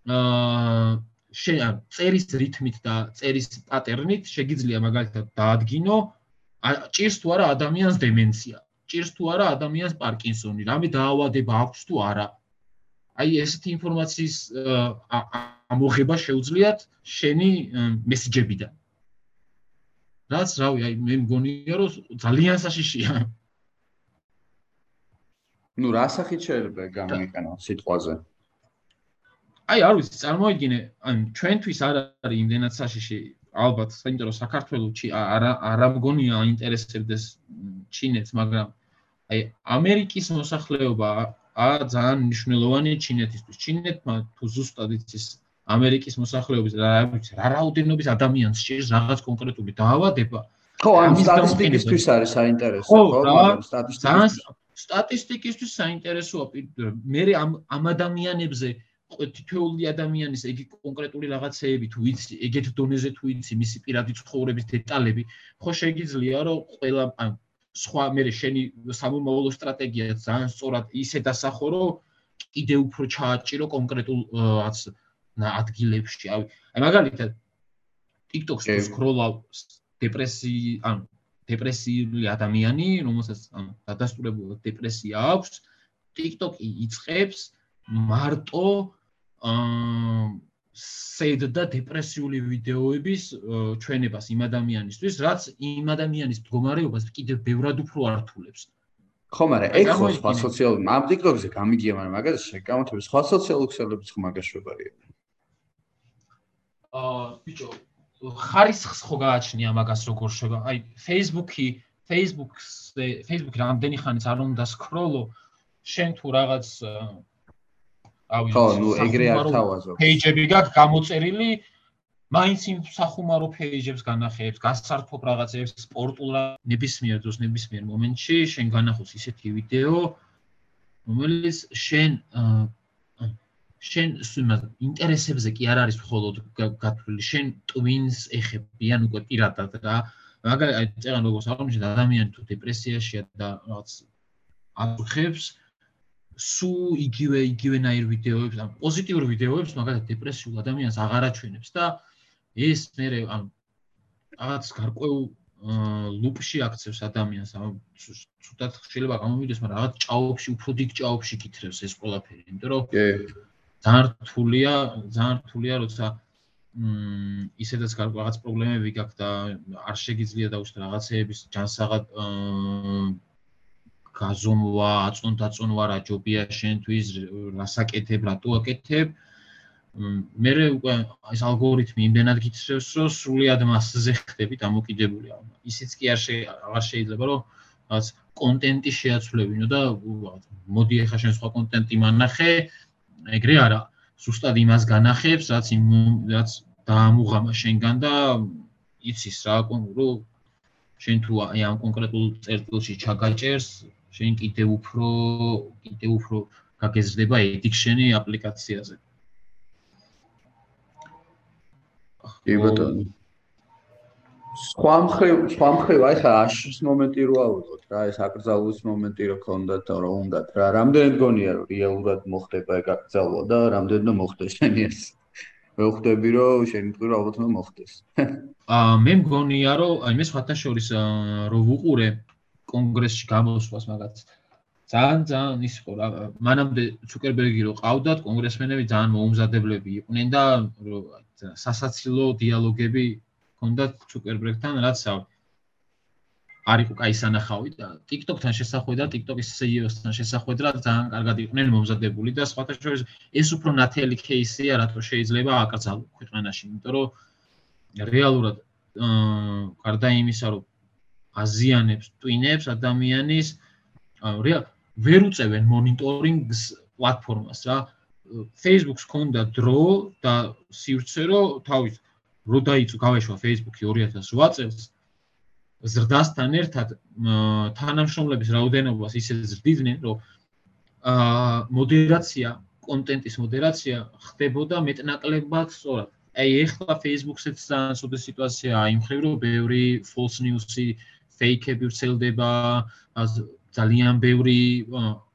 აა წერის რითმით და წერის პატერნით შეიძლება მაგალითად დაადგინო ჭირს თუ არა ადამიანს დემენცია. ჭირს თუ არა ადამიანს პარკინსონი, რამე დაავადება აქვს თუ არა. აი ესეთი ინფორმაციის ამოღება შეუძლიათ შენი მესიჯებიდან. რაც რავი, აი მე მგონია რომ ძალიან საშიშია. Ну რა სახით შეიძლება გამოიყენო სიტყვაზე აი არ ვიცი წარმოიდგინე ან ჩვენთვის არ არის იმდენად საშიში ალბათ იმიტომ რომ საქართველოსი არ არ მგონია აინტერესებდეს ჩინეთს მაგრამ აი ამერიკის მოსახლეობა ა ძალიან მნიშვნელოვანი ჩინეთისთვის. ჩინეთმა თუ ზუსტად იცის ამერიკის მოსახლეობის რა ვიცი რა რაოდენობის ადამიანს შეიძლება რაღაც კონკრეტული დაავადება. ხო, ამ სტატისტიკისთვის არის საინტერესო, ხო, მაგრამ სტატისტიკისთვის საინტერესოა. მე ამ ამ ადამიანებზე თითოეული ადამიანის ეგი კონკრეტული რაღაცეები თუ იცი, ეგეთ დონეზე თუ იცი მისი პირადი ცხოვრების დეტალები, ხო შეიძლება რომ ყველა სხვა მე შენი სამომავლო სტრატეგია ძალიან სწორად ისე დასახო რომ კიდე უფრო ჩააჭირო კონკრეტულ ადგილებში აი აი მაგალითად TikTok-ს სკროლავ დეპრესი ან დეპრესიული ადამიანი რომელსაც ან დადასტურებულად დეპრესია აქვს TikTok-ი იწખებს მარტო აა სედ და დეპრესიული ვიდეოების ჩვენებას იმ ადამიანისთვის, რაც იმ ადამიანის მდგომარეობას კიდევ ბევრად უფრო ართულებს. ხო, მაგრამ ეგ ხო სხვა სოციალური ამ TikTok-ზე გამიგია, მაგრამ მაგას შეგამოთებს სხვა სოციალური ქსელებიც ხო მაგას შვებარია. აა ბიჭო ხარისხს ხო გააჩნია მაგას როგორ შევა აი Facebook-ი Facebook-ზე Facebook-ი რამდენი ხანიც არ უნდა სკროლო შენ თუ რაღაც ავი ხო ნუ ეგრე არ თავაზობ პეიჯები გაქვს გამოწერილი მაინც იმ სახუმარო პეიჯებს განახეებს, გასართობ რაღაცებს, სპორტულ ნებისმიერ დროს, ნებისმიერ მომენტში შენ განახოს ისეთი ვიდეო, რომელიც შენ შენ ინტერესებზე კი არ არის მხოლოდ გათვლილი, შენ ტვინს ეხებიან უკვე პირადად რა. მაგალითად, წერან როგორც აღმოჩნდა ადამიანი თუ დეპრესიაშია და რაღაც აღხებს სუ იგივე იგივენაირ ვიდეოებს, ან პოზიტიურ ვიდეოებს, მაგალითად დეპრესიულ ადამიანს აღარ აჩვენებს და ეს მე ანუ რაღაც გარკვეულ ლუპში აქცევს ადამიანს ანუ ცუდად შეიძლება გამომიდეს მაგრამ რაღაც ჭაობში უფრო დიდ ჭაობში კითრებს ეს ყველაფერი იმიტომ რომ კი ძალიან რთულია ძალიან რთულია როცა მ ისედაც რაღაც პრობლემები გაქვს და არ შეგიძლია დაუშვათ რაღაცეების ჯანსაღად გაზომვა, აწონდაწონვა რა ჯობია შენთვის, რასაკეთებ, რატო აკეთებ, მე უკვე ეს ალგორითმი იმდენად გიწევს, რომ სრულად მასზე ხდები დამოკიდებული. ისიც კი არ შეიძლება, რომ რაღაც კონტენტი შეაცვლებინო და მოდი ახლა შენ სხვა კონტენტი მანახე, ეგრე არა. ზუსტად იმას განახებს, რაც იმ რაც დაამუღამა შენგან და იცის რა, რომ შენ თუ აი ამ კონკრეტულ წერტილში ჩაგაჭერს, შენ კიდევ უფრო კიდევ უფრო გაგეზრდება ედიქშენი აპლიკაციაზე. კი ბატონო. სხვა მხრივ, სხვა მხრივ, აი ხა აშის მომენტი რო ავიღოთ რა, ეს აკრძალვის მომენტი რო ქონდათ და რო უნდათ რა, რამდენად გონია რომ რეალურად მოხდება ეგ აკრძალვა და რამდენად მოხდეს შენი ეს? მე ხვდები რომ შენი თქვი რომ ალბათ მოხდეს. აა მე მგონია რომ აი მე სხვათა შორის რო ვუყურე კონგრესში გამოსვლას მაგაც ძალიან ძალიან ის იყო რა მანამდე ცუკერბერგი რო ყავდათ კონგრესმენები ძალიან მოუმზადებლები იყვნენ და სასაცილო დიალოგები ჰქონდათ ჩუკერბერგთან რაცავი. არ იყო кай სანახავი და TikTok-თან შესახვედრა, TikTok-ის CEO-სთან შესახვედრა ძალიან კარგად იყვნენ მომზადებული და სხვათა შორის ეს უფრო ნათელი кейსია, რატო შეიძლება აკრძალო ქვეყანაში, იმიტომ რომ რეალურად აა გარდა იმისა, რომ აზიანებს, ტვინებს ადამიანის რეალ ვერ უწევენ მონიტორინგს პლატფორმას რა. Facebook-ს ჰქონდა დრო და სივრცე, რომ თავის რო დაიწყო გავეშვა Facebook-ი 2008 წელს ზრდასთან ერთად თანამშრომლების რაოდენობას ისე ზრდიდნენ რომ აა მოდერაცია, კონტენტის მოდერაცია ხდებოდა მეტნაკლებად სწორად. აი ეხლა Facebook-საც ძალიან სუდი სიტუაციაა იმ ხრივ რომ ბევრი false news-ი, fake-ები ვრცელდება, ძალიან ბევრი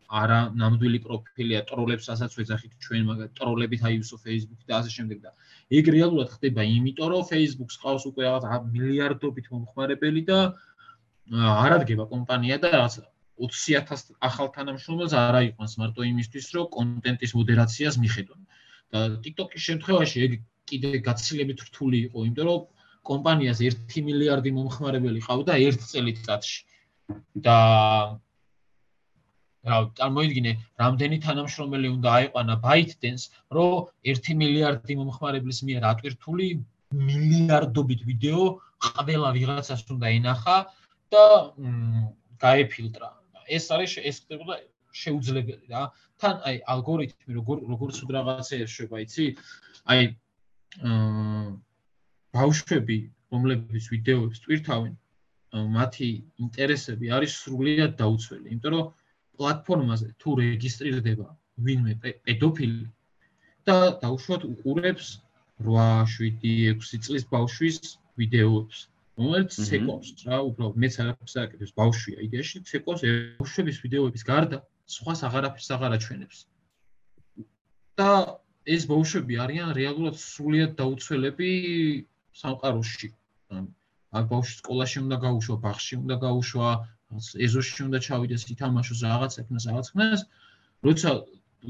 არა ნამდვილი პროფილია ტროლებს ასაც ვეძახით ჩვენ მაგათ ტროლებით აიუსო Facebook-ი და ასე შემდეგ და ეგ რეალურად ხდება იმიტომ რომ Facebook-ს ყავს უკვე რაღაც მილიარდობით მომხმარებელი და არ ადგება კომპანია და რაღაც 20000 ახალ თანამშრომელს არ აიყვანს მარტო იმისთვის რომ კონტენტის მოდერაციას მიხედონ. და TikTok-ის შემთხვევაში ეგ კიდე გაცილებით რთული იყო იმიტომ რომ კომპანიას 1 მილიარდი მომხმარებელი ყავდა ერთ წელიწადში. და რა წარმოიდგინე რამდენი თანამშრომელი უნდა აიყვანა ByteDance რომ 1 მილიარდი მომხმარებლის მიერ ატვირთული მილიარდობით ვიდეო ყველა ვიღაცას უნდა ენახა და გაეფილტრა. ეს არის ეს ხდება შეუძლებელი რა. თან აი ალგორითმი როგორ როგორ სულ რაღაცეებს შვება იცი? აი ბავშვები რომლებიც ვიდეოებს ტვირთავენ მათი ინტერესები არის სრულიად დაუცველი იმიტომ რომ პლატფორმაზე თუ რეგისტრირდება ვინმე პედოფილი და დაუშვათ უყურებს 8-7-6 წლის ბავშვის ვიდეოებს რომელიც ცეკვავს რა უბრალოდ მეც არაფერს აკეთებს ბავშვია იდეაში ცეკვავს ბავშვების ვიდეოების გარდა სხვას აღარაფერს აღარ აჩვენებს და ეს ბავშვები არიან რეალურად სრულიად დაუცველები სამყაროში. ან ბავშვი სკოლაში უნდა გაუშვა ბაღში უნდა გაუშვა ეზოში უნდა ჩავიდეს ითამაშოს რაღაც ეკნას რაღაც ხმას. როცა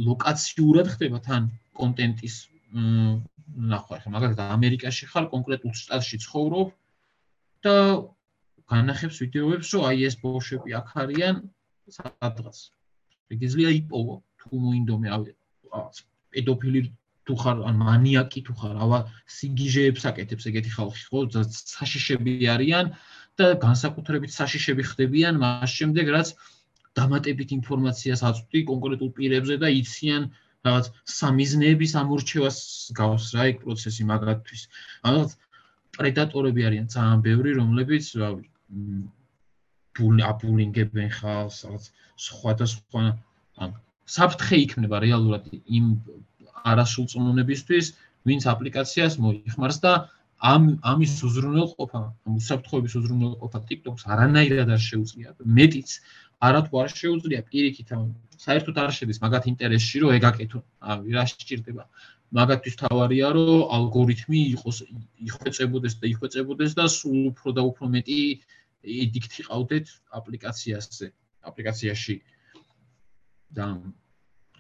ლოკაციურად ხდება თან კონტენტის ნახვა ხა მაგალითად ამერიკაში ხარ კონკრეტულ შტატში ცხოვრობ და განახებს ვიდეოებს რომ აი ეს ბოშები აქ არიან სადღაც. ეგ იძლია იპოვო თუ მოინდომე რავი პედოფილი თუ ხარ ან მანიაკი თუ ხარ, ავა სიგიჟეებს აკეთებს ეგეთი ხალხი, ხო, საშიშები არიან და განსაკუთრებით საშიშები ხდებიან მას შემდეგ, რაც დამატებით ინფორმაციას აწვდი კონკრეტულ პირებზე და იციან რაღაც სამიზნეების ამორჩევას გავს რა ეგ პროცესი მაგათთვის. ანუ პრედატორები არიან ძალიან ბევრი, რომლებიც ბულ აბულინგებენ ხალხს, რაღაც სხვადასხვა ან საფრთხე იქნება რეალურად იმ არასრულწლოვნებისთვის, ვინც აპლიკაციას მოიხმარს და ამ ამის უზრუნველყოფა, უსაფრთხოების უზრუნველყოფა TikTok-ს არანაირად არ შეუძლია. მეტიც არათუ არ შეუძლია პირიქით ამ საერთოდ არ შედის მაგათ ინტერესში რომ ეგაკეთო. აი რა შეჭirdება. მაგათთვის თავარია რომ ალგორითმი იყოს იხვეწებოდეს და იხვეწებოდეს და სულ უფრო და უფრო მეტი ედიქტი ყავდეთ აპლიკაციაზე, აპლიკაციაში. და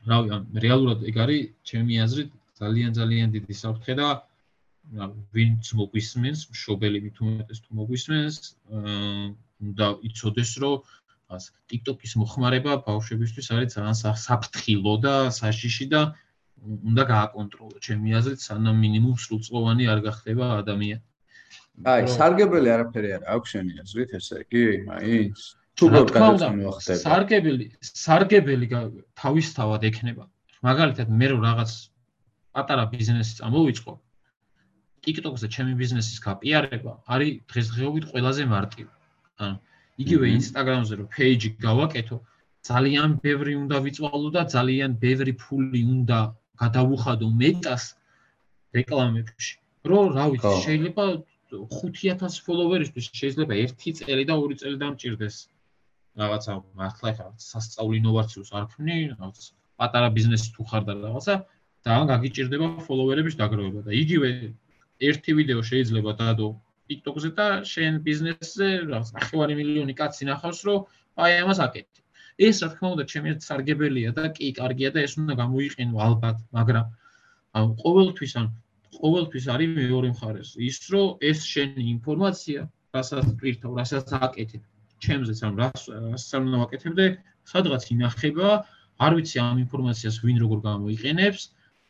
რავი, რეალურად ეგ არის ჩემი აზრით ძალიან ძალიან დიდი საფრთხე და ვინც მოგვისმენს, მშობელი მით უმეტეს თუ მოგვისმენს, უნდა იცოდეს, რომ ას TikTok-ის მოხმარება ბავშვებისთვის არის ძალიან საფრთხილო და საშიში და უნდა გააკონტროლო. ჩემი აზრით, სანამ მინიმუმ სრულწლოვანი არ გახდება ადამიანი. აი, სარგებელი არაფერი არ აქვს შენი აზრით, ესე იგი, მაინც თუ გადაწყვეტილება სარგებელი, სარგებელი თავისთავად ექნება. მაგალითად, მე რო რაღაც პატარა ბიზნესი წამოვიწყო, TikTok-ზე ჩემი ბიზნესის გაპიარება არის დღესდღეობით ყველაზე მარტივი. ანუ იგივე Instagram-ზე რო page გავაკეთო, ძალიან ბევრი უნდა ვიწვალო და ძალიან ბევრი ფული უნდა გადავუხადო მეტას რეკლამებში. რო რა ვიცი, შეიძლება 5000 ფოლოვერისთვის შეიძლება 1 წელი და 2 წელი დამჭირდეს. რაღაცა მართლა ხა სასწაული ინოვაციას არ ქმნი, რაღაც პატარა ბიზნესი თუ ხარ და რაღაცა და გაგიჭirdება ფოლოვერების დაგროვება და იგივე ერთი ვიდეო შეიძლება დადო TikTok-ზე და შენ ბიზნესზე რაღაც 9 მილიონი კაცი ნახავს, რომ აი ამას აკეთე. ეს რა თქმა უნდა ჩემი სარგებელია და კი კარგია და ეს უნდა გამოიყენო ალბათ, მაგრამ ანუ ყოველთვის ან ყოველთვის არის მეორე მხარეს ის, რომ ეს შენი ინფორმაცია, რასაც პირთავ, რასაც აკეთებ, ჩემზეც ან რასაც უნდა ვაკეთებდე, სადღაც ინახება, არ ვიცი ამ ინფორმაციას ვინ როგორ გამოიყენებს,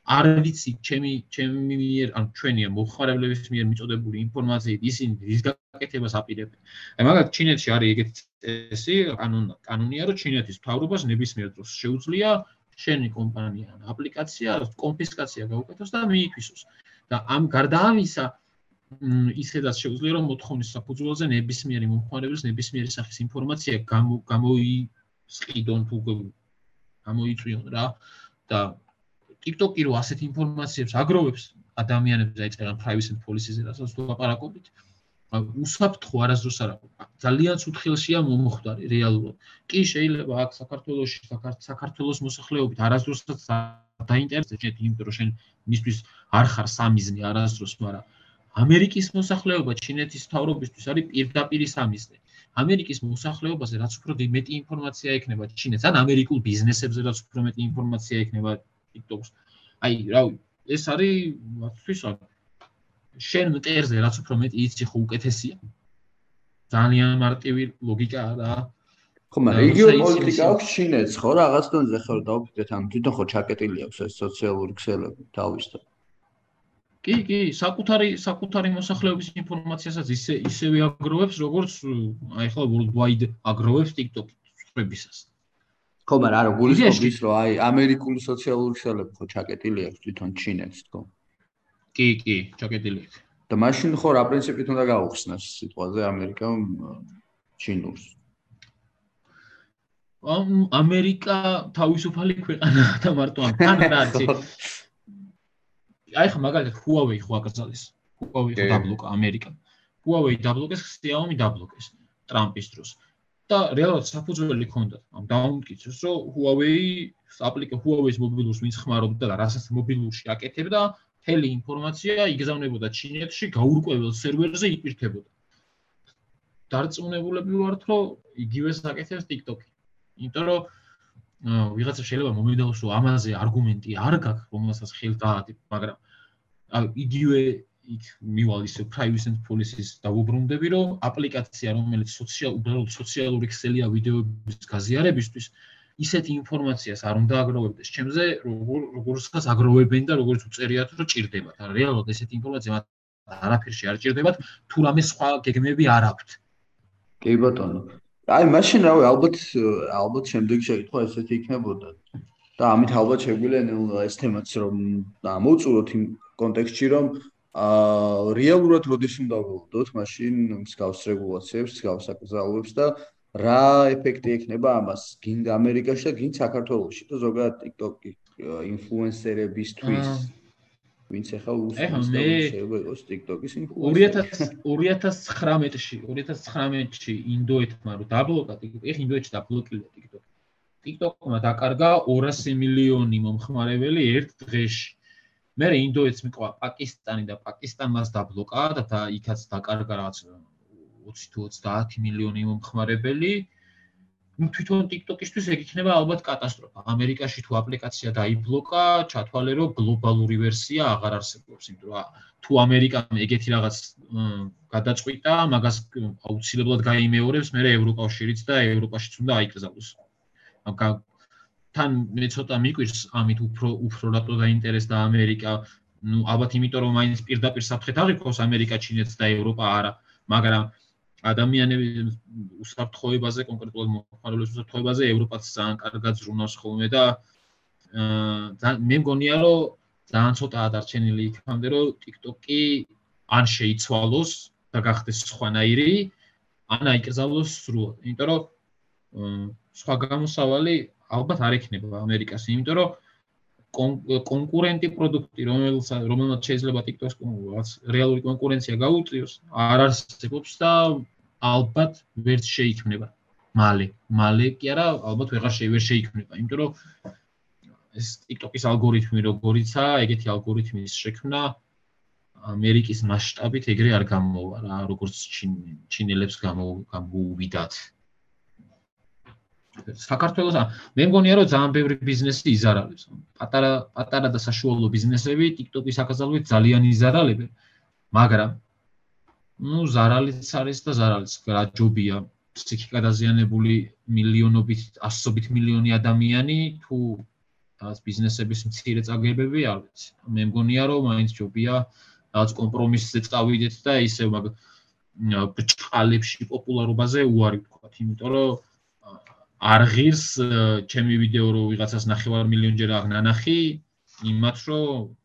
არ ვიცი ჩემი ჩემი მიერ ან ჩვენია მოხარებლების მიერ მიწოდებული ინფორმაციით ისინი რის გაკეთებას აპირებენ. აი მაგათ ჩინეთში არის ეგეთი წესი, კანონ კანონია, რომ ჩინეთის მთავრობას ნებისმიერ დროს შეუძლია შენი კომპანია ან აპლიკაცია კონფისკაცია გაუკეთოს და მიითვისოს. და ამ გარდა ამისა ისედაც შეუძლია რომ მოთხოვნის საფუძველზე ნებისმიერი მომხმარებლის ნებისმიერი სახის ინფორმაცია გამოისყიდონ თუ გამოიწვიონ რა და TikTok-ი რო ასეთ ინფორმაციებს აგროვებს ადამიანებს აი წერან privacy policy-ზე რასაც თუ აპარაკობთ უსაფრთხო არასდროს არა ძალიან ცუთხილშია მომხდარი რეალურად. კი შეიძლება აქ საქართველოსში საქართველოს მოსახლეობით არასდროსაც დაინტერესდეს იმიტომ რომ შენ მისთვის არ ხარ სამიზნე არასდროს მაგრამ ამერიკის მოსახლეობა ჩინეთის თავრობისთვის არის პირდაპირ სამიზნე. ამერიკის მოსახლეობაზე რაც უფრო მეტი ინფორმაცია ექნება ჩინეთს ან ამერიკულ ბიზნესებზე რაც უფრო მეტი ინფორმაცია ექნება TikTok-ს. აი, რავი, ეს არის მათთვის შენ მტერზე რაც უფრო მეტი იცი ხო უკეთესია. ძალიან მარტივი ლოგიკაა რა. ხო, მაგრამ იგივე პოლიტიკა აქვს შინეთს, ხო, რაღაც დონეზე ხო დავფიქრეთ, ამ თვითონ ხო ჩაკეტილი აქვს ეს სოციალური ქსელები თავისთან. კი, კი, საკუთარი საკუთარი მოსახლეობის ინფორმაციასაც ისე ისევე აგროვებს, როგორც აი ხო worldwide აგროვებს TikTok-ი სწრებისას. ხო, მაგრამ არა, გულისხმობ ის, რომ აი ამერიკული სოციალური ქსელები ხო ჩაკეტილი აქვს თვითონ ჩინეთს, თქო. კი, კი, ჩაკეტილი აქვს. და მაშინ ხო რა პრინციპით უნდა გაუხსნას სიტყვაზე ამერიკა ჩინურს? ამ ამერიკა თავისუფალი ქვეყანაა და მარტო ამ კანადაში. აი ხო მაგალითად Huawei ხო აკრძალეს. Huawei ხო დაბლოკა ამერიკა. Huawei დაბლოკეს, Xiaomi დაბლოკეს ტრამპის დროს. და რეალურად საფუძველი ქონდა ამ დაუნკიცოს რომ Huawei აპლიკა Huawei-ის მობილურს ვინც ხმარობდა და რასაც მობილურში აკეთებდა მთელი ინფორმაცია იგზავნებოდა ჩინეთში გაურკვეველ სერვერზე იპირთებოდა. დარწმუნებულები ვართ რომ იგივეს აკეთებს TikTok-ი. იმიტომ რომ ვიღაცა შეიძლება მომიდაოს რომ ამაზე არგუმენტი არ გაქვს რომელსაც ხელს დაადებ მაგრამ იგივე იქ მივალ ისე privacy and policies დაუბრუნდები, რომ აპლიკაცია, რომელიც სოციალ უბრალოდ სოციალური ქსელია ვიდეოების გაზიარებისთვის, ისეთ ინფორმაციას არ უნდა აგროვებდეს ჩემზე, როგორ როგორცაც აგროვებენ და როგორც უწერიათ, რომ ჭირდებათ. არა, რეალურად ესეთ ინფორმაცია მათ არაფერში არ ჭირდებათ, თუ რამე სხვა გეგმები არ აქვთ. კი ბატონო. აი, მაშინ რავი, ალბათ ალბათ შემდეგ შეიტყვა ესეთი იქნებოდა. და ამით ალბათ შეგვიძლია ეს თემაც რომ ამოვწუროთ იმ კონტექსტში, რომ აა რეალურად როდის უნდა ვილდოთ მაშინ მსგავს რეგულაციებს, მსგავს აკრძალვებს და რა ეფექტი ექნება ამას? გინდა ამერიკაში და გინდა საქართველოში და ზოგადად TikTok-ი ინფლუენსერებისთვის ვინც ახლა უსწრებს და შეიძლება იყოს TikTok-ის ინფლუენსერი 2019-ში 2019-ში ინდოეთმა რო დაბლოკა TikTok-ი ეხ ინდოეთში დაბლოკილია TikTok. TikTok-მა დაკარგა 200 მილიონი მომხმარებელი ერთ დღეში მე ინდოეთს მიყვა პაკისტანი და პაკისტანმას დაბლოკა და იქაც დაკარგა რაღაც 20 თუ 30 მილიონი მომხმარებელი ну თვითონ TikTok-ისთვის ეგ იქნება ალბათ კატასტროფა. ამერიკაში თუ აპლიკაცია დაიბლოკა, ჩათვალე რომ გლობალური ვერსია აღარ არსებობს, იმიტომ რომ თუ ამერიკამ ეგეთი რაღაც გადაწყვიტა, მაგას აუცილებლად გაიმეორებს მე ევროკავშირიც და ევროპაშიც უნდა აიკრძალოს. თან მე ცოტა მიკვირს ამით უფრო უფრო რატო დაინტერესდა ამერიკა. ну ალბათ იმიტომ რომ მაინც პირდაპირ საფრთხეთ აღიქოს ამერიკა, ჩინეთს და ევროპა არა, მაგრამ ადამიანები უსაფრთხოებაზე კონკრეტულად მოხარულებს უსაფრთხოებაზე ევროპაც ძალიან კარგად ზრუნავს ხოლმე და მე მგონია რომ ძალიან ცოტაა დარჩენილი იქამდე რომ TikTok-ი ან შეიცვალოს და გახდეს სხვანაირი ან აიკრძალოს სრულად. იმიტომ რომ სხვა გამოსავალი ალბათ არ ექნება ამერიკას, იმიტომ რომ კონკურენტი პროდუქტი, რომელიც რომელმაც შეიძლება TikTok-ს რაღაც რეალური კონკურენცია გაუწიოს, არ არსებობს და ალბათ ვერც შეიქმნება. მალე, მალე კი არა, ალბათ ვეღარ შეიძლება შეიქმნება, იმიტომ რომ ეს TikTok-ის ალგორითმი როგორიცაა, ეგეთი ალგორითმის შექმნა ამერიკის მასშტაბით ეგრე არ გამოვა რა, როგორც ჩინელებს გამოუვიდათ. საქართველოს მე მგონია რომ ძალიან ბევრი ბიზნესი იზარალებს. პატარა პატარა და საშუალო ბიზნესები TikTok-ის აკაზალვით ძალიან იზარალებენ. მაგრამ ну ზარალიც არის და ზარალიც გაჯობია ფსიქიკა დაზიანებული მილიონობით, ასობით მილიონი ადამიანი თუ რაღაც ბიზნესების მცირე წაგებები არ ვიცი. მე მგონია რომ მაინც ჯობია რაღაც კომპრომისზე წავიდეთ და ისე მაგ ბჭყალებში პოპულარობაზე უარი ვთქვათ, იმიტომ რომ არ ღირს ჩემი ვიდეო რო ვიღაცას ნახევარ მილიონჯერ აღნანახი იმათ რომ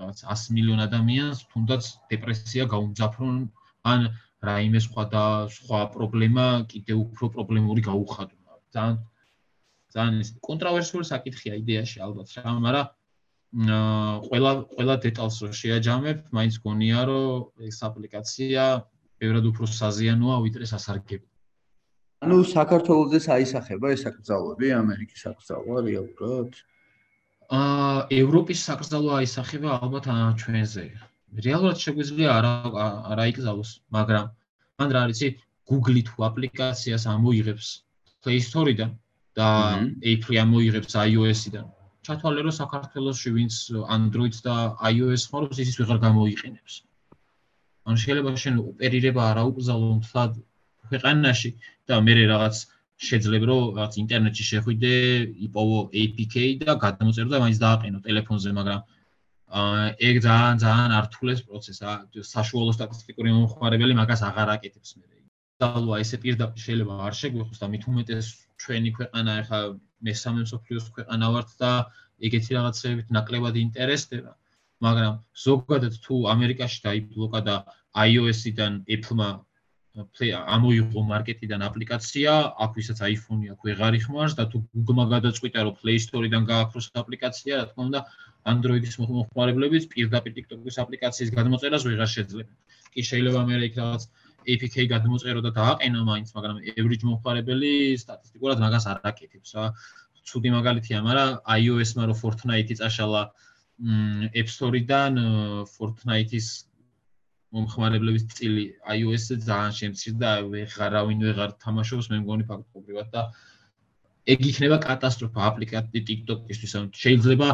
რაღაც 100 მილიონ ადამიანს თუნდაც დეპრესია გაუმძაფრონ ან რაიმე სხვა და სხვა პრობლემა კიდე უფრო პრობლემური გაუხადო ძალიან ძალიან ის კონტროვერსიული საკითხია იდეაში ალბათ რა მაგრამ ყველა ყველა დეტალს რო შეაჯამებ მაინც გონია რომ ეს აპლიკაცია ბევრად უფრო საზიანოა ვიდრე სასარგებლო ანუ საქართველოსდე საისახება ეს აკრძალვები ამერიკის აკრძალვა რეალურად? აა ევროპის აკრძალვა აისახება ალბათ ჩვენზე. რეალურად შეგვიძლია არა არა იკრძალოს, მაგრამ ან რა არის Google-ი თუ აპლიკაციას ამოიღებს Play Store-დან და Apple ამოიღებს iOS-დან. ჩათვალე რომ საქართველოსში ვინც Android-ს და iOS-ს ხმარობს, ის ის ვეღარ გამოიყენებს. ან შეიძლება შენ ოპერირება არა უკზალო მთლად ქვეყანაში და მე რაღაც შეიძლება რომ რაღაც ინტერნეტში შეხვიდე, იპოვო APK და გადამოწერო და მაინც დააყენო ტელეფონზე, მაგრამ აა ეგ ძალიან ძალიან ართულეს პროცესა. საშუალო სტატისტიკური მომხმარებელი მაგას აღარ აკეთებს მე. დალვა ესე პირდაპირ შეიძლება არ შეგვიხოს და მით უმეტეს ჩვენი ქვეყანა ახლა მესამე მსოფლიოს ქვეყანა ვართ და ეგეთი რაღაცებით ნაკლებად ინტერესდება. მაგრამ ზოგადად თუ ამერიკაში დაიბლოკა და iOS-დან Apple-მა ამოიღო მარკეტიდან აპლიკაცია, აქ ვისაც iPhone-ი აქვს ვეღარ იხმარს და თუ Google-მა გადაწყვიტა რომ Play Store-დან გააქროს აპლიკაცია, რა თქმა უნდა, Android-ის მომხმარებლებიც პირდაპირ TikTok-ის აპლიკაციის გადმოწერას ვეღარ შეძლებენ. კი შეიძლება მე იქ რაღაც APK გადმოწერო და დააყენო მაინც, მაგრამ average მომხმარებელი სტატისტიკურად მაგას არ აკეთებს, რა. ცუდი მაგალითია, მაგრამ iOS-მა რო Fortnite-ი წაშალა App Store-დან Fortnite-ის მომხმარებლების წილი iOS-ზე ძალიან შემცირდა, ვეღარავინ ვეღარ თამაშობს, მე მგონი ფაქტობრივად და ეგ იქნება კატასტროფა აპლიკაცია TikTok-ისთვის. შეიძლება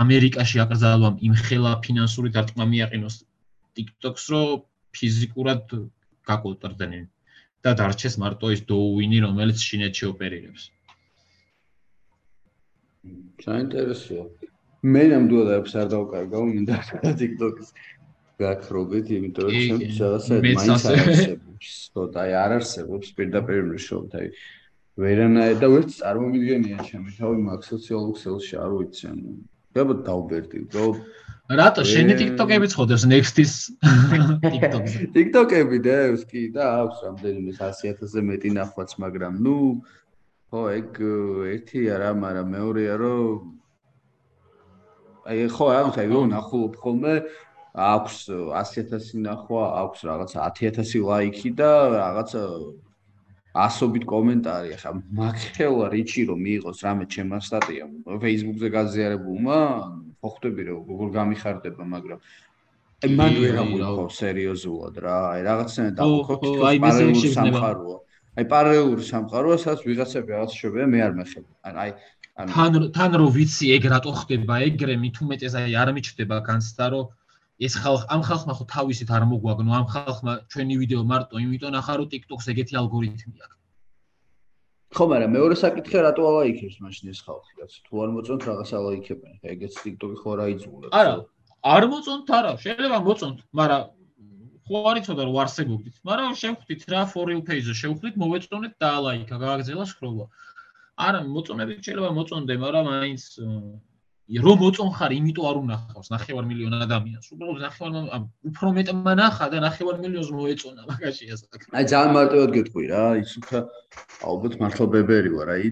ამერიკაში აკრძალვამ იმ ხელა ფინანსური დარტყმა მიაყენოს TikTok-ს, რომ ფიზიკურად გაკოტრდნენ და დარჩეს მარტო ის Douyin, რომელიც შინეთში ოპერირებს. საინტერესოა. მე ნამდვილად აქვს არ დავკარგავ, მინდა TikTok-ის გაქრობით, იმიტომ რომ ჩემს რაღაცა მაინც არსებობს. ცოტა აი არ არსებობს პირდაპირ მშობ, აი ვერანაირ და ვერც წარმომიდგენია ჩემი თავი მაგ სოციალურ ქსელში არ ვიცი ანუ. გაბა დაუბერდი, რო რატო? შენი TikTok-ები წოდებს Next-ის TikTok-ზე? TikTok-ები დევს კი და აქვს რამდენიმე 100000-ზე მეტი ნახვაც, მაგრამ ნუ ხო ეგ ერთი არა, მაგრამ მეორეა რომ აი ხო ანუ აი რომ ნახულობ ხოლმე აქვს 100000 ნახვა, აქვს რაღაცა 10000 ლაიქი და რაღაცა ასობით კომენტარი. ახლა მაგხელა რიჩი რომ მიიღოს რამე ჩემმა სტატიამ Facebook-ზე გაზიარებულმა, ხო ხვდები რომ როგორ გამიხარდება, მაგრამ მან ვერ ამბობ სერიოზულად რა. აი რაღაცნაირად დავუქო თვითონ პარალელურ სამყაროა. აი პარალელურ სამყაროა, სადაც ვიღაცები რაღაც შევია, მე არ მეხები. აი თან თან რო ვიცი ეგ რატო ხდება ეგრე მით უმეტეს აი არ მიჩდება განცდა რომ ეს ხალხ ამ ხალხმა ხო თავისით არ მოგვაგნო ამ ხალხმა ჩვენი ვიდეო მარტო იმიტომ ახლა რომ TikTok-ს ეგეთი ალგორითმი აქვს. ხო მაგრამ მეორე საკითხი რატო ალაიქებს მაშინ ეს ხალხი? რაც თუ არ მოწონთ რაღაც ალაიქებენ. ეგეც TikTok-ი ხო რა იძულებს არა არ მოწონთ არა შეიძლება მოწონთ მაგრამ ხო არ იცოდა რომ არსებობდით მაგრამ შევხვდით რა for real page-ზე შევხვდით მოვეწონეთ და ალაიქა გააგზელა სკროლა არა მოწონებით შეიძლება მოწონდე მაგრამ მაინც რომ მოწონხარ, იმიტომ არ უნახავს 9 მილიონი ადამიანს. უბრალოდ 9 უფრო მეტმა ნახა და 9 მილიონს მოეწონა მაგაშია საქმე. აი ძალიან მარტივად გეტყვი რა, ის უფრო ალბათ მართლა ბებერი ვარ, აი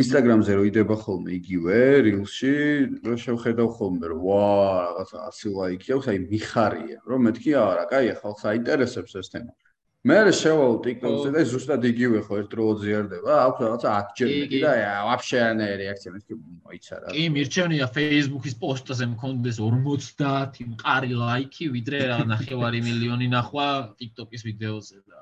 Instagram-ზე რო იდება ხოლმე იგივე Reels-ში, რო შევხედავ ხოლმე რომ ვა, რაღაცა 100 ლაიქი აქვს, აი მიხარია, რომ მეთქი არა, კაია, ხალხს აინტერესებს ეს თემა. მე რა შევალ TikTok-ზე და ზუსტად იგივე ხო ერთდროულად ზიარდება, აქვს რაღაცა 10 ჯერ მეტი და ვაფშე არა რეაქცია მეთქი მოიცა რა. კი, მირჩენია Facebook-ის პოსტზე მქონდეს 50 მყარი ლაიქი, ვიდრე რა 9 მილიონი ნახვა TikTok-ის ვიდეოზე და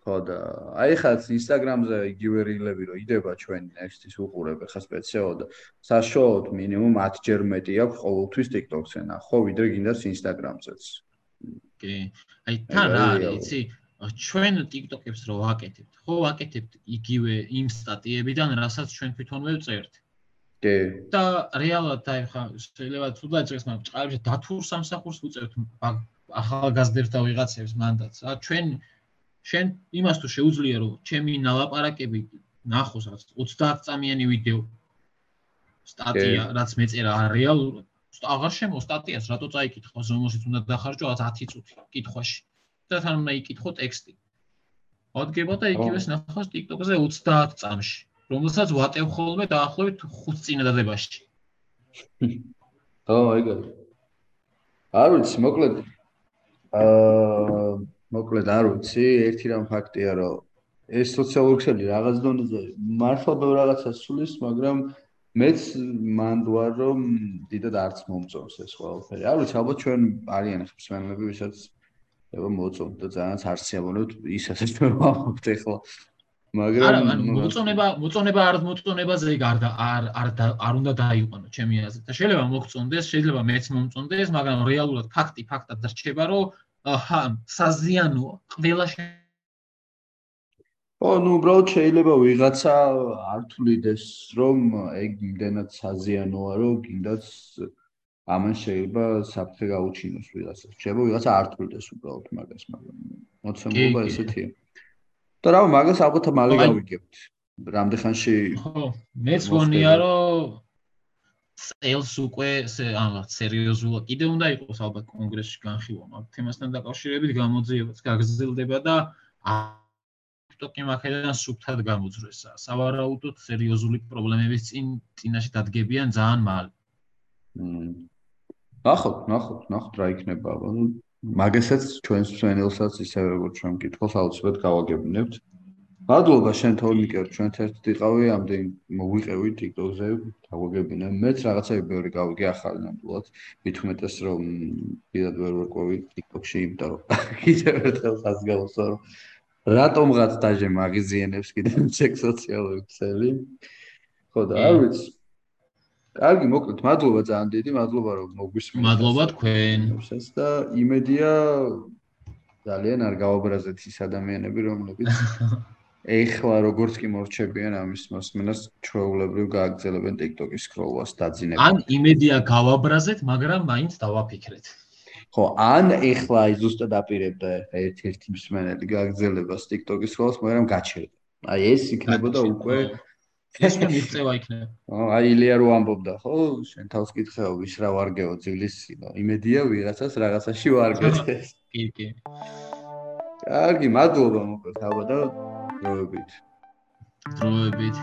ხო და აი ხა Instagram-ზე იგივე რილები რო იდება ჩვენი next-ის უყურებ ხა სპეციალურად და საშუალოდ მინიმუმ 10 ჯერ მეტი აქვს ყოველთვის TikTok-ზე ნახო, ვიდრე გინდას Instagram-ზეც. კი. აი თან არის, იცი? ჩვენ TikTok-ებს რო ვაკეთებთ, ხო ვაკეთებთ იგივე იმ სტატიებიდან, რასაც ჩვენ თვითონ ვევწერთ. კი. და რეალურად აი ხა შეიძლება თუ დაიწყეს მაგ ჭყალებში დათურ სამსახურს უწევთ ახალგაზრდებს და ვიღაცებს მანდატს. ა ჩვენ შენ იმას თუ შეუძლია რომ ჩემი ნალაპარაკები ნახოს რაც 30 წამიანი ვიდეო სტატია რაც მეწერა რეალურად აღარ შემო სტატიას რატო წაიკითხო ზომოსით უნდა დახარჯო 10 წუთი კითხვაში. და თან უნდა იკითხო ტექსტი. ოდგება და იგივეს ნახოს TikTok-ზე 30 წამში რომელსაც ვატევ ხოლმე დაახლოებით 5 წინადადებაში. ო ეგა არ ვიცი მოკლედ. აა მოკლედ არ ვიცი ერთი რამ ფაქტია რომ ეს სოციალური ქსელი რაღაც დონეზე მართლა ბევრ რაღაცას სულის მაგრამ მეც მან ვარ რომ დიდად არც მომწონს ეს ყველაფერი. არ ვიცი, ალბათ ჩვენ არიან მსმენელები, ვისაც ეხლა მოწონთ და ძალიანაც არციამოვნებთ ის რასაც მე ვამბობთ ეხლა. მაგრამ მოწონება მოწონება არ მოწონებაზე გარდა არ არ არ უნდა დაიყვანო ჩემი აზრით. და შეიძლება მოგწონდეს, შეიძლება მეც მომწონდეს, მაგრამ რეალურად ფაქტი ფაქტად რჩება, რომ აა საზიანოა. ყველა შე ო ნუ უბრალოდ შეიძლება ვიღაცა არ თulides რომ ეგ იმდენად საზიანოა რომ კიდაც ამან შეიძლება საფრთხე გაუჩინოს ვიღაცას. შეიძლება ვიღაცა არ თulides უბრალოდ მაგას, მაგრამ მოცემულობა ესეთია. და რა მაგას ალბათ მალე გავიგებთ. რამდენ ხანში ხო, მეც გონია რომ წელს უკვე ანუ სერიოზულად კიდე უნდა იყოს ალბათ კონგრესში განხილვა მაგ თემასთან დაკავშირებით გამოძიებაც გაგრძელდება და TikTok-ი მაგედან სუფთად გამოძრეს. სავარაუდოდ სერიოზული პრობლემების წინ წინაშე დადგებიან ძალიან მალე. ნახოთ, ნახოთ, ნახოთ რა იქნება. ანუ მაგასაც ჩვენს ჩანელსაც ისე როგორც ჩვენ მკითხოს აუცილებლად გავაგებინებთ. მადლობა შენ თორნიკერ, ჩვენ ერთ იყავი ამდენ მოგვიყევი TikTok-ზე, გავაგებინე. მეც რაღაცები ბევრი გავიგე ახალი ნამდვილად. მithumetes რომ კიდევ ვერ ვერკვევი TikTok-ში, იმიტომ რომ კიდევ ერთხელ ხაზგავსო რომ რატომღაც დაჟე მაგიზიანებს კიდე ჩეკ სოციალური ქსელი. ხო და არ ვიცი. კარგი, მოკლედ, მადლობა ძალიან დიდი, მადლობა რომ მოგვისმენთ. მადლობა თქვენ. და იმედია ძალიან არ გავაბრაზეთ ის ადამიანები, რომლებიც ეხლა როგორც კი მორჩებიან ამის მოსმენას, ჩვეულებრივ გააგრძელებენ TikTok-ის scroll-ას დაძინებას. ან იმედია გავაბრაზეთ, მაგრამ მაინც დავაფიქრეთ. ხო, ან ეხლა ზუსტად აპირებდა ერთ-ერთი მსმენელი გააგრძელებას TikTok-ის scroll-ს, მაგრამ გაჩერდა. აი ეს იქნებოდა უკვე ეს მე მიწევა იქნება. ო, აი ილია რო ამბობდა, ხო, შენ თავს კითხეობის რა ვარგეო ძილის სინო. იმედია ვიღაცას რაღაცაში ვარგეთ. კი, კი. კარგი, მადლობა მოკლედ, აბა და დროებით. დროებით.